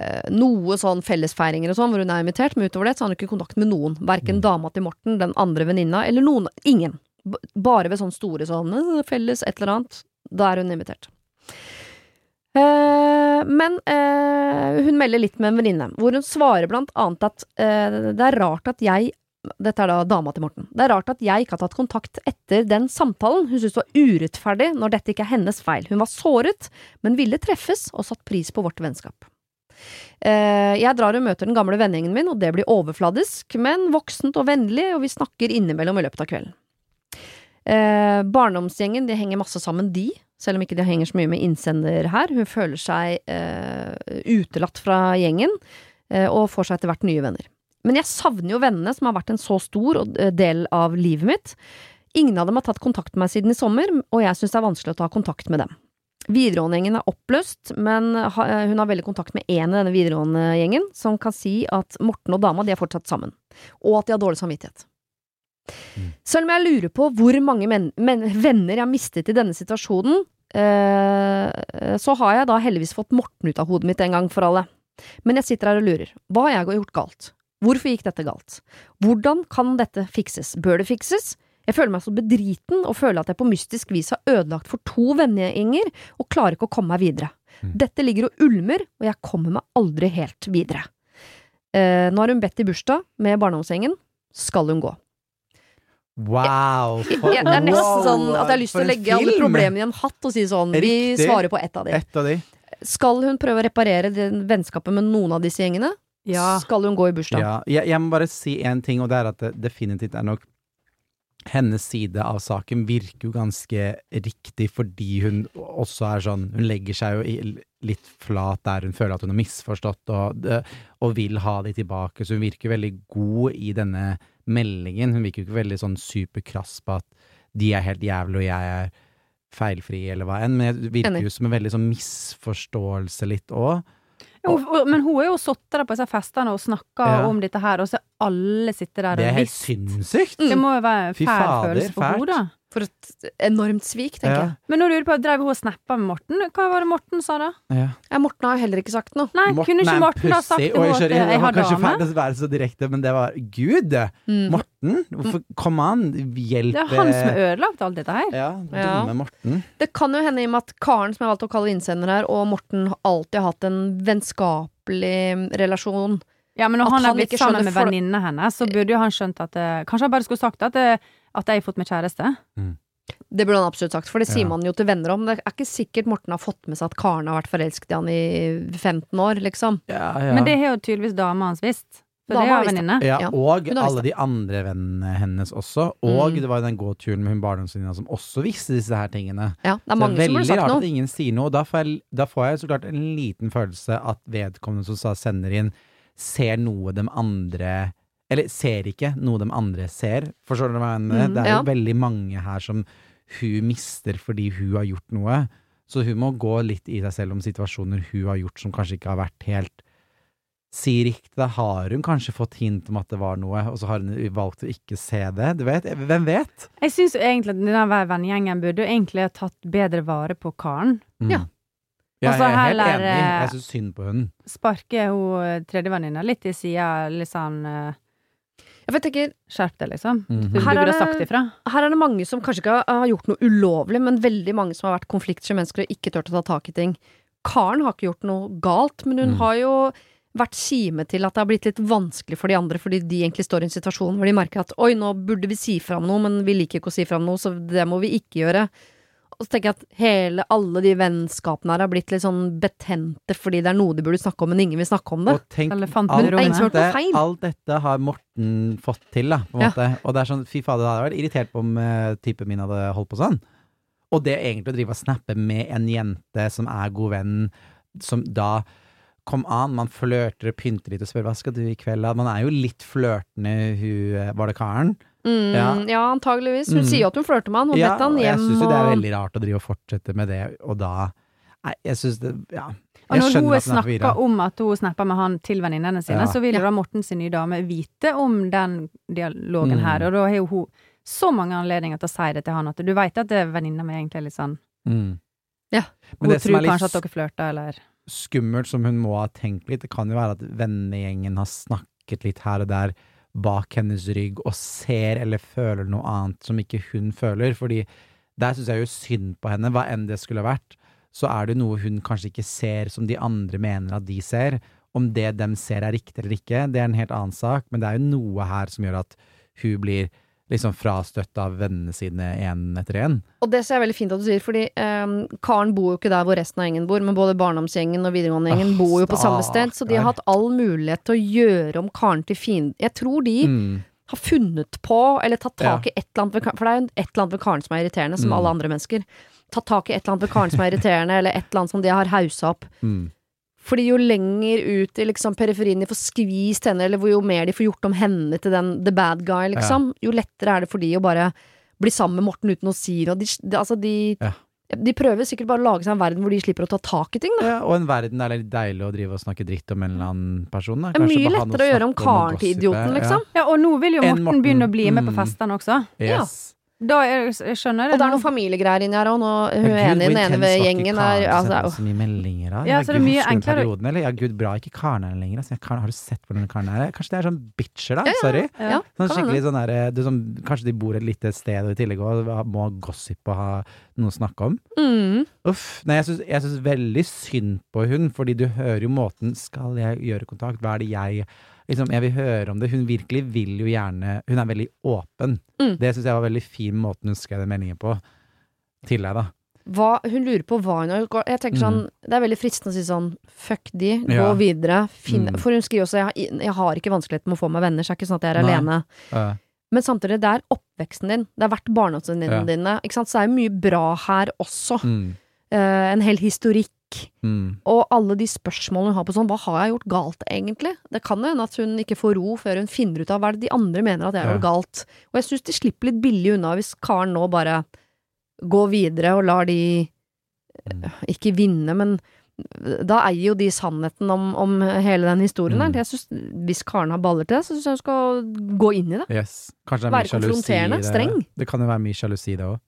eh, noe sånn fellesfeiringer og sånn, hvor hun er invitert, men utover det så har hun ikke kontakt med noen. Verken Mm. dama til Morten, den andre venninna, eller noen. Ingen. Bare ved sånne store sånn eh, felles et eller annet. Da er hun invitert. Eh, men eh, hun melder litt med en venninne, hvor hun svarer blant annet at det er rart at jeg dette er da dama til Morten. Det er rart at jeg ikke har tatt kontakt etter den samtalen. Hun syntes det var urettferdig når dette ikke er hennes feil. Hun var såret, men ville treffes og satt pris på vårt vennskap. Eh, jeg drar og møter den gamle vennegjengen min, og det blir overfladisk, men voksent og vennlig, og vi snakker innimellom i løpet av kvelden. Eh, barndomsgjengen de henger masse sammen, de, selv om ikke de henger så mye med innsender her. Hun føler seg eh, utelatt fra gjengen, og får seg etter hvert nye venner. Men jeg savner jo vennene som har vært en så stor eh, del av livet mitt. Ingen av dem har tatt kontakt med meg siden i sommer, og jeg syns det er vanskelig å ta kontakt med dem. Videregående-gjengen er oppløst, men hun har veldig kontakt med én i denne videregående-gjengen, som kan si at Morten og dama de er fortsatt sammen, og at de har dårlig samvittighet. Mm. Selv om jeg lurer på hvor mange venner jeg har mistet i denne situasjonen, eh, så har jeg da heldigvis fått Morten ut av hodet mitt en gang for alle. Men jeg sitter her og lurer. Hva har jeg gjort galt? Hvorfor gikk dette galt? Hvordan kan dette fikses? Bør det fikses? Jeg føler meg så bedriten og føler at jeg på mystisk vis har ødelagt for to vennegjenger og klarer ikke å komme meg videre. Mm. Dette ligger og ulmer, og jeg kommer meg aldri helt videre. Eh, nå har hun bedt i bursdag med barndomsgjengen. Skal hun gå? Wow! For, jeg, det er nesten sånn at jeg har lyst til å legge alle problemene i en hatt og si sånn Riktig. Vi svarer på ett av, et av de. Skal hun prøve å reparere vennskapet med noen av disse gjengene? Ja. Skal hun gå i bursdag? Ja. Jeg, jeg, må bare si én ting, og det er at det definitivt er nok hennes side av saken virker jo ganske riktig fordi hun også er sånn Hun legger seg jo litt flat der hun føler at hun har misforstått og, og vil ha de tilbake, så hun virker veldig god i denne meldingen. Hun virker jo ikke veldig sånn superkrass på at de er helt jævlig og jeg er feilfri, eller hva enn, men det virker jo som en veldig sånn misforståelse litt òg. Jo, men hun er jo sittet der på disse festene og snakka ja. om dette her, og så alle sitter der og visst. Det er helt sinnssykt! Det må jo være en fæl følelse for henne, da. For et enormt svik, tenker ja. jeg. Men nå du lurer på, drev hun og snappa med Morten? Hva var det Morten sa da? Ja, ja Morten har heller ikke sagt noe. Nei, Morten kunne ikke Morten ha sagt til henne jeg, jeg har dame? Kanskje ferdig å være så direkte, men det var Gud! Mm. Morten! Hvorfor Kom an, hjelp Det er han som har ødelagt alt dette her. Ja, dumme Morten. Det kan jo hende i og med at Karen, som jeg valgte å kalle innsender her, og Morten alltid har hatt en vennskapelig relasjon. Ja, men når han, han er blitt sammen med venninnene hennes, så burde jo han skjønt at det, Kanskje han bare skulle sagt at, det, at jeg har fått meg kjæreste. Mm. Det burde han absolutt sagt, for det sier ja. man jo til venner om. Det er ikke sikkert Morten har fått med seg at Karen har vært forelsket i han i 15 år, liksom. Ja, ja. Men det har jo tydeligvis dama hans visst. For det er venninne. Ja, og alle de andre vennene hennes også. Og mm. det var jo den gåturen med hun barndomsvenninna som også visste disse her tingene. Ja, det er mange som burde sagt noe. Veldig rart at ingen sier noe. Da får, jeg, da får jeg så klart en liten følelse at vedkommende som sender inn, ser noe de andre Eller ser ikke noe de andre ser. Forstår du hva jeg mener? Mm, det er jo veldig mange her som hun mister fordi hun har gjort noe. Så hun må gå litt i seg selv om situasjoner hun har gjort som kanskje ikke har vært helt Si riktig, da har hun kanskje fått hint om at det var noe, og så har hun valgt å ikke se det. Du vet, Hvem vet? Jeg syns egentlig at denne vennegjengen burde egentlig ha tatt bedre vare på karen. Mm. Ja. Ja, jeg er helt enig. Jeg syns synd på hun. Sparker hun tredjevenninna litt i sida, litt sånn uh, jeg tenker, Skjerp deg, liksom. Mm -hmm. Her, er det. Her er det mange som kanskje ikke har gjort noe ulovlig, men veldig mange som har vært konfliktsky mennesker og ikke turt å ta tak i ting. Karen har ikke gjort noe galt, men hun mm. har jo vært kime til at det har blitt litt vanskelig for de andre, fordi de egentlig står i en situasjon hvor de merker at oi, nå burde vi si fra om noe, men vi liker ikke å si fra om noe, så det må vi ikke gjøre. Og så tenker jeg at hele, alle de vennskapene her har blitt litt sånn betente fordi det er noe de burde snakke om, men ingen vil snakke om det. Og tenk, alt dette, alt dette har Morten fått til, da, på en ja. måte. Og det er sånn, fy fader, det hadde vært irritert på om uh, typen min hadde holdt på sånn. Og det egentlig å drive og snappe med en jente som er god venn, som da Kom an, man flørter og pynter litt og spør hva skal du i kveld, da? Man er jo litt flørtende, hun eh, Var det Karen? Mm, ja. ja. antageligvis. Hun mm. sier at hun flørter med han. Hun ja, bedt han hjem. Jeg syns jo det er veldig rart å drive og fortsette med det, og da Nei, jeg syns det Ja. Og når hun snakker om at hun snapper med han til venninnene sine, ja. så vil jo da Mortens nye dame vite om den dialogen mm. her, og da har jo hun så mange anledninger til å si det til han at du veit at venninna mi egentlig er litt sånn mm. Ja. Hun tror kanskje at dere flørter, eller Skummelt som hun må ha tenkt litt, det kan jo være at vennegjengen har snakket litt her og der bak hennes rygg og ser eller føler noe annet som ikke hun føler. Fordi der syns jeg jo synd på henne, hva enn det skulle vært. så er det noe hun kanskje ikke ser som de andre mener at de ser. Om det dem ser er riktig eller ikke, det er en helt annen sak, men det er jo noe her som gjør at hun blir liksom frastøtt av vennene sine én etter én. Og det ser jeg veldig fint at du sier, fordi um, Karen bor jo ikke der hvor resten av gjengen bor, men både barndomsgjengen og videregående-gjengen oh, bor jo på samme sted, så de har hatt all mulighet til å gjøre om Karen til fiende. Jeg tror de Mm. har funnet på, eller tatt tak i et eller annet ved Karen, for det er jo et eller annet ved Karen som er irriterende, som Mm. alle andre mennesker. Tatt tak i et eller annet ved Karen som er irriterende, eller et eller annet som de har haussa opp. Mm. Fordi jo lenger ut i liksom periferien de får skvist henne, eller jo mer de får gjort om henne til den the bad guy, liksom, jo lettere er det for de å bare bli sammen med Morten uten å si noe. De, de, altså de, Ja. de prøver sikkert bare å lage seg en verden hvor de slipper å ta tak i ting, da. Ja, og en verden der det er litt deilig å drive og snakke dritt om en eller annen person. Da. Kanskje mye bare lettere å gjøre om Karen til idioten, liksom. Ja, og nå vil jo Morten, Morten, begynne å bli med på mm. festene også. Ja. Yes. Da er, jeg skjønner det. Og det er noen familiegreier inni her, og hun Ja, ene i den ene ved gjengen er altså, så mye meldinger da? Ja, så det er mye enklere- Perioden, eller? Ja, gud, bra ikke Karen er lenger. Altså. Karen, har du sett hvordan den Karen er? Kanskje det er sånn bitcher, da? Ja, ja. Sorry. Sånn skikkelig sånn der, du, er sånn, Kanskje de bor et lite sted og i tillegg og må gossip og ha noe å snakke om. Mm. Uff. Nei, jeg syns, jeg syns veldig synd på hun, fordi du hører jo måten Skal jeg gjøre kontakt? Hva er det jeg Liksom, jeg vil høre om det. Hun virkelig vil jo gjerne Hun er veldig åpen. Mm. Det syns jeg var veldig fin måten hun skrev den meldingen på. Til deg, da. Hva, hun lurer på hva hun har gjort. Jeg tenker sånn, Det er veldig fristende å si sånn fuck de, gå Mm. Ja. videre. Finn, Mm. For hun skriver også jeg, har- jeg har ikke vanskeligheter med å få meg venner, så det er ikke sånn at jeg er Nei. alene. Uh, Men samtidig, det er oppveksten din. Det har vært barndomsvenninnene Ja. dine. Ikke sant? Så det er jo mye bra her også. mm, Uh, en hel historikk. Mm. Og alle de spørsmålene hun har på sånn, hva har jeg gjort galt egentlig? Det kan jo hende at hun ikke får ro før hun finner ut av hva det de andre mener at jeg har Ja. gjort galt. Og jeg syns de slipper litt billig unna hvis Karen nå bare går videre og lar de Mm. eh, ikke vinne, men da eier jo de sannheten om, om hele den historien Mm. der. Jeg synes, hvis Karen har baller til det, så syns jeg hun skal gå inn i det. Yes. Det er Være konfronterende, det. streng. Det kan jo være mye sjalusi det òg.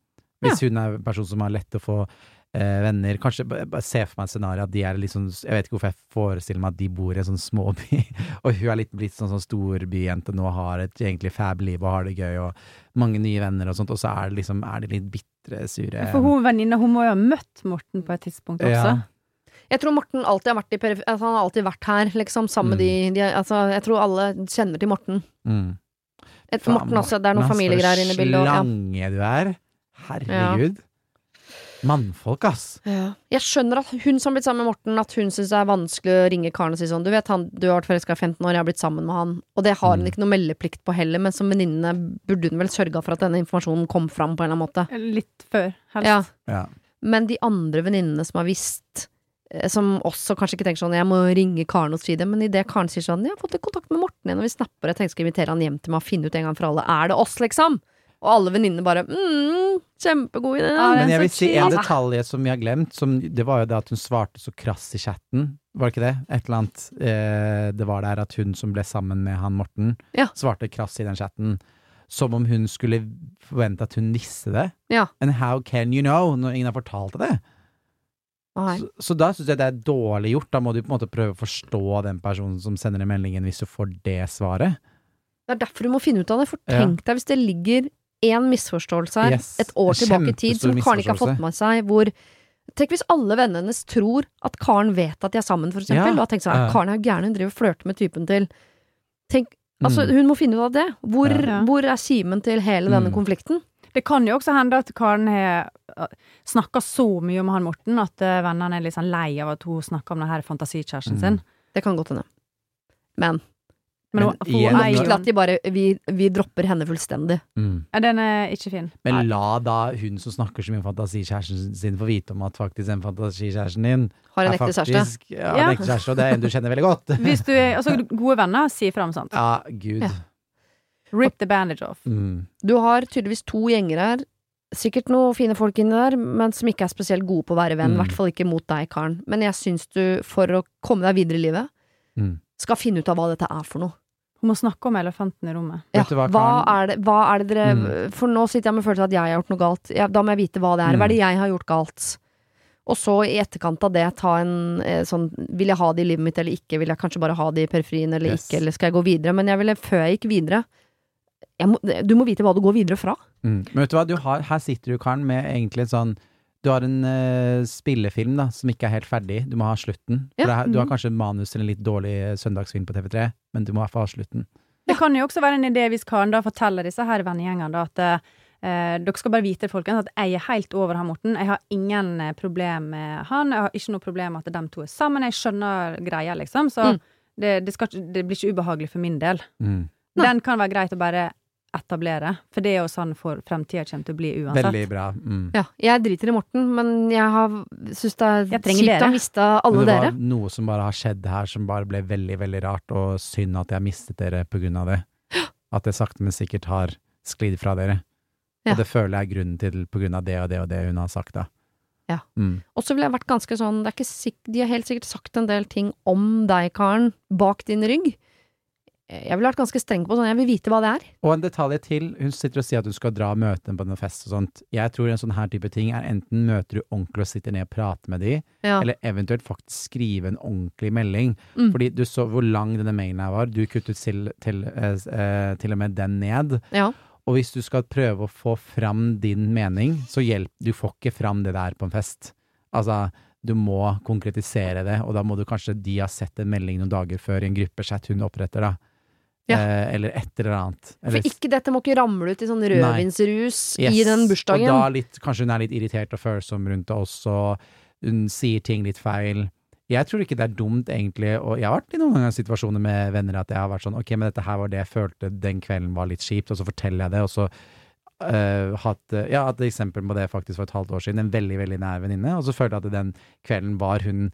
Hvis hun er en person som har lett å få venner Kanskje bare, se for meg et scenario at de er sånn Jeg vet ikke hvorfor jeg forestiller meg at de bor i en sånn småby, [laughs] og hun er litt blitt sånn, sånn storbyjente nå, har et egentlig fab liv og har det gøy, og mange nye venner og sånt, og så er det liksom er de litt bitre, sure For hun venninna, hun må jo ha møtt Morten på et tidspunkt også. Ja. Jeg tror Morten alltid har vært i perif altså, Han har alltid vært her, liksom, sammen med de, de altså, Jeg tror alle kjenner til Morten. Mm. Morten også, det er noen familiegreier inne i bildet. Ja. Slange du er. Herregud. Mannfolk, ass. Ja. Jeg skjønner at hun som har blitt sammen med Morten, at hun syns det er vanskelig å ringe karen og si sånn Du vet han, du har vært forelska i 15 år, jeg har blitt sammen med han. Og det har hun Mm. ikke noe meldeplikt på heller, men som venninne burde hun vel sørga for at denne informasjonen kom fram på en eller annen måte. Litt før, helst. Ja. Ja. Men de andre venninnene som har visst eh, som også kanskje ikke tenker sånn 'jeg må ringe Karen og si det', men idet Karen sier sånn 'jeg har fått litt kontakt med Morten igjen, og vi snapper, jeg tenker skal invitere han hjem til meg og finne ut en gang for alle, er det oss, liksom? Og alle venninnene bare 'mm, kjempegod idé'. Ja, Men jeg vil si en detalj som vi har glemt, som, det var jo det at hun svarte så krass i chatten. Var det ikke det? Et eller annet eh, Det var der at hun som ble sammen med han Morten, Ja. svarte krass i den chatten. Som om hun skulle forvente at hun visste det. Ja. And how can you know, når ingen har fortalt det? Så, så da syns jeg det er dårlig gjort. Da må du på en måte prøve å forstå den personen som sender den meldingen, hvis du får det svaret. Det er derfor du må finne ut av det, for Ja. tenk deg hvis det ligger én misforståelse her, Yes. et år tilbake i tid, som Karen ikke har fått med seg, hvor Tenk hvis alle vennene hennes tror at Karen vet at de er sammen, for eksempel. Ja. Da sånn, Ja. Karen er jo gæren, hun driver og flørter med typen til Tenk, altså Mm. Hun må finne ut av det. Hvor, Ja. hvor er kimen til hele denne Mm. konflikten? Det kan jo også hende at Karen har snakka så mye om han Morten at eh, vennene er litt liksom lei av at hun snakker om denne fantasikjæresten Mm. sin. Det kan godt hende. Men Men, Men hun, hun ikke jo at de bare vi, vi dropper henne fullstendig. Mm. Ja, Den er ikke fin. Men la da hun som snakker så mye om fantasikjæresten sin, få vite om at faktisk den fantasikjæresten din Har en er ekte kjæreste. Ja, Ja. en ekte kjæreste, og det er en du kjenner veldig godt. [laughs] Hvis du er altså, gode venner, si fra om sånt. Ja, gud. Ja. Rip the bandage off. Mm. Du har tydeligvis to gjenger her. Sikkert noen fine folk inni der, men som ikke er spesielt gode på å være venn. I Mm. hvert fall ikke mot deg, Karen. Men jeg syns du, for å komme deg videre i livet, Mm. skal finne ut av hva dette er for noe. Hun må snakke om elefanten i rommet. Ja, hva, hva, er det, hva er det dere Mm. For nå sitter jeg med følelsen av at jeg har gjort noe galt. Ja, da må jeg vite hva det er. Hva er det Mm. jeg har gjort galt? Og så i etterkant av det ta en eh, sånn Vil jeg ha det i livet mitt eller ikke? Vil jeg kanskje bare ha det i periferien eller Yes. ikke? Eller skal jeg gå videre? Men jeg ville, før jeg gikk videre jeg må, Du må vite hva du går videre fra. Mm. Men vet du hva, du har, her sitter du, Karen, med egentlig en sånn Du har en uh, spillefilm da, som ikke er helt ferdig. Du må ha slutten. For Ja. det er, du har Mhm. kanskje manus til en litt dårlig eh, søndagsfilm på TV3, men du må i hvert fall ha slutten. Det kan jo også være en idé hvis Karen da forteller disse her vennegjengene at uh, dere skal bare vite folkens, at jeg er helt over han Morten. Jeg har ingen problem med han. Jeg har ikke noe problem med at de to er sammen. Jeg skjønner greia, liksom. Så Mm. det, det, skal, det blir ikke ubehagelig for min del. Mm. Den kan være greit å bare etablere, for det er jo sånn for fremtida kommer til å bli uansett. Veldig bra. Mm. Ja, jeg driter i Morten, men jeg har syns det er kjipt å miste ha mista alle dere. det dere. var noe som bare har skjedd her som bare ble veldig, veldig rart, og synd at jeg mistet dere på grunn av det. At det sakte, men sikkert har sklidd fra dere. Ja. Og det føler jeg er grunnen til på grunn av det og det og det hun har sagt, da. Ja. Mm. Og så ville jeg vært ganske sånn det er ikke sikkert, De har helt sikkert sagt en del ting om deg, Karen, bak din rygg. Jeg ville vært ganske streng på sånn, jeg vil vite hva det er. Og en detalj til, hun sitter og sier at du skal dra og møte dem på en fest og sånt. Jeg tror en sånn her type ting er enten møter du ordentlig og sitter ned og prater med de, Ja. eller eventuelt faktisk skrive en ordentlig melding. Mm. Fordi du så hvor lang denne mailen her var. Du kuttet til, til, eh, eh, til og med den ned. ja. Og hvis du skal prøve å få fram din mening, så hjelp Du får ikke fram det der på en fest. Altså, du må konkretisere det, og da må du kanskje De har sett en melding noen dager før i en gruppechat hun oppretter, da. Ja. Eh, eller et eller annet. For ikke dette må ikke ramle ut i sånn rødvinsrus i den bursdagen. Og da litt, kanskje hun er litt irritert og følsom rundt det også, hun sier ting litt feil. Jeg tror ikke det er dumt, egentlig, og jeg har vært i noen ganger situasjoner med venner at jeg har vært sånn, ok, men dette her var det jeg følte den kvelden var litt kjipt, og så forteller jeg det, og så øh, hatt, ja, et eksempel på det faktisk for et halvt år siden, en veldig, veldig nær venninne, og så følte jeg at den kvelden var hun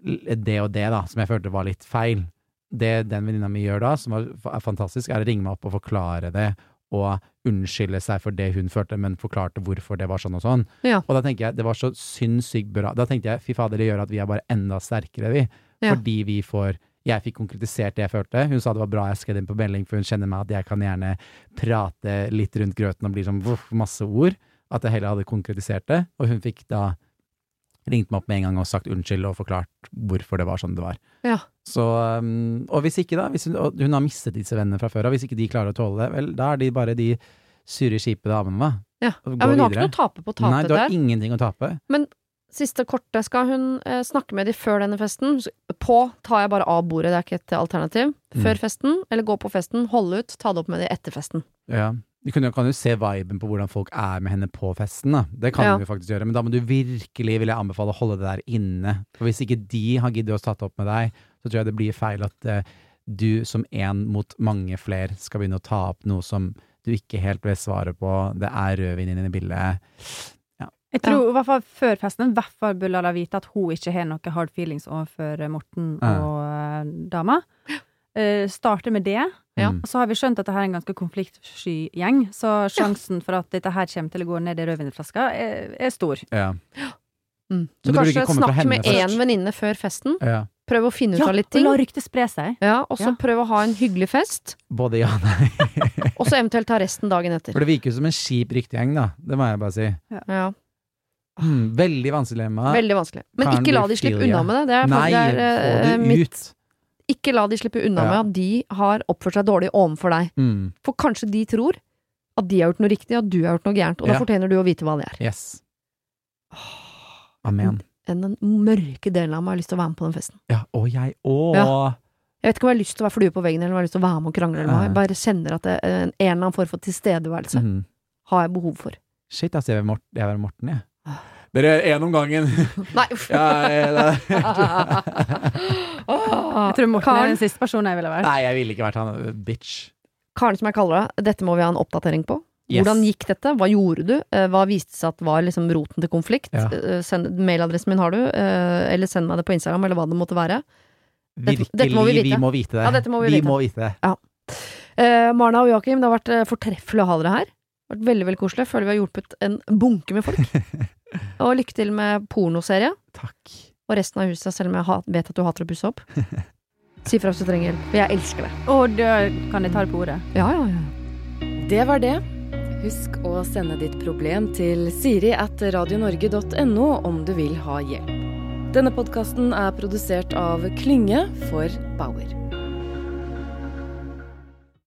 det og det da, som jeg følte var litt feil. Det den venninna mi gjør da, som var, er fantastisk, er å ringe meg opp og forklare det, og unnskylde seg for det hun følte, men forklarte hvorfor det var sånn og sånn. Ja. Og da tenker jeg, det var så sinnssykt bra. Da tenkte jeg, fy fader, det gjør at vi er bare enda sterkere, vi. Ja. Fordi vi får Jeg fikk konkretisert det jeg følte. Hun sa det var bra jeg skrev inn på melding, for hun kjenner meg at jeg kan gjerne prate litt rundt grøten og bli sånn voff, masse ord. At jeg heller hadde konkretisert det. Og hun fikk da ringt meg opp med en gang og sagt unnskyld og forklart hvorfor det var sånn det var. Ja. Så, um, og hvis ikke, da, hvis hun, hun har mistet disse vennene fra før av, hvis ikke de klarer å tåle det, vel, da er de bare de sure, kjipe damene, da. Ja. Ja, men hun har ikke noe å tape på å der Nei, du har der. ingenting å tape. Men Siste kortet, Skal hun eh, snakke med de før denne festen? På tar jeg bare av bordet, det er ikke et alternativ. Mm. Før festen, eller gå på festen, holde ut, ta det opp med de etter festen. Ja. Du kan jo, se viben på hvordan folk er med henne på festen, da. Det kan Ja. vi faktisk gjøre, men da må du virkelig, vil jeg anbefale, å holde det der inne. For hvis ikke de har giddet å tatt opp med deg, så tror jeg det blir feil at uh, du som en mot mange flere skal begynne å ta opp noe som du ikke helt vet svaret på. Det er rødvin inne i bildet. Jeg tror i hvert fall før festen i hvert fall burde la vite at hun ikke har noe hard feelings overfor eh, Morten og uh, dama. Uh, starte med det. Ja. Mm. Og så har vi skjønt at dette her er en ganske konfliktsky gjeng, så sjansen for at dette her kommer til å gå ned i rødvinflaska, er, er stor. Ja. Mm. Så kanskje snakk med én venninne før festen. ja. Prøv å finne ut Ja, av litt og ting. la ryktet spre seg. Ja, og så Ja. prøv å ha en hyggelig fest, Både ja og nei. [laughs] og så eventuelt ta resten dagen etter. For det virker jo som en kjip ryktegjeng, da. Det må jeg bare si. Ja, Mm, veldig vanskelig dilemma. veldig vanskelig. Men Karen ikke la de slippe unna med det. det er, Nei, det er, få det mitt. Ikke la de slippe unna Ja. med at de har oppført seg dårlig overfor deg. Mm, For kanskje de tror at de har gjort noe riktig, og at du har gjort noe gærent. Og da fortjener du å vite hva det er. yes. Amen. Den, den mørke delen av meg har lyst til å være med på den festen. Ja, og jeg òg. Ja. Jeg vet ikke om jeg har lyst til å være flue på veggen, eller om jeg har lyst til å være med og krangle, eller noe. Jeg bare kjenner at det, en, en eller annen form for tilstedeværelse mm. har jeg behov for. Shit, altså, jeg vil være Morten, jeg. Ah. Dere, én om gangen. [laughs] Nei, ja, jeg, [laughs] Jeg tror Morten Karen, er den siste personen jeg ville vært. Nei, jeg ville ikke vært han. uh, Bitch. Karen, som jeg kaller deg, dette må vi ha en oppdatering på. Yes. Hvordan gikk dette? Hva gjorde du? Eh, Hva viste seg at var liksom roten til konflikt? Ja. Eh, Send, mailadressen min har du, eh, eller send meg det på Instagram, eller hva det måtte være. Dette- Virkelig, dette må vi vite. vi må vite det. Ja, dette må vi vite. må vite det. Eh, Marna og Joakim, det har vært eh, fortreffelig å ha dere her. Det har vært veldig veldig koselig. Føler vi har hjulpet en bunke med folk. [laughs] og lykke til med pornoserie Takk. Og resten av huset, selv om jeg vet at du hater å pusse opp. [laughs] Si fra hvis du trenger hjelp. Jeg elsker det. Og da kan jeg ta det på ordet. Ja, ja, ja. Det var det. Husk å sende ditt problem til siri at radionorge.no om du vil ha hjelp. Denne podkasten er produsert av Klynge for Bauer.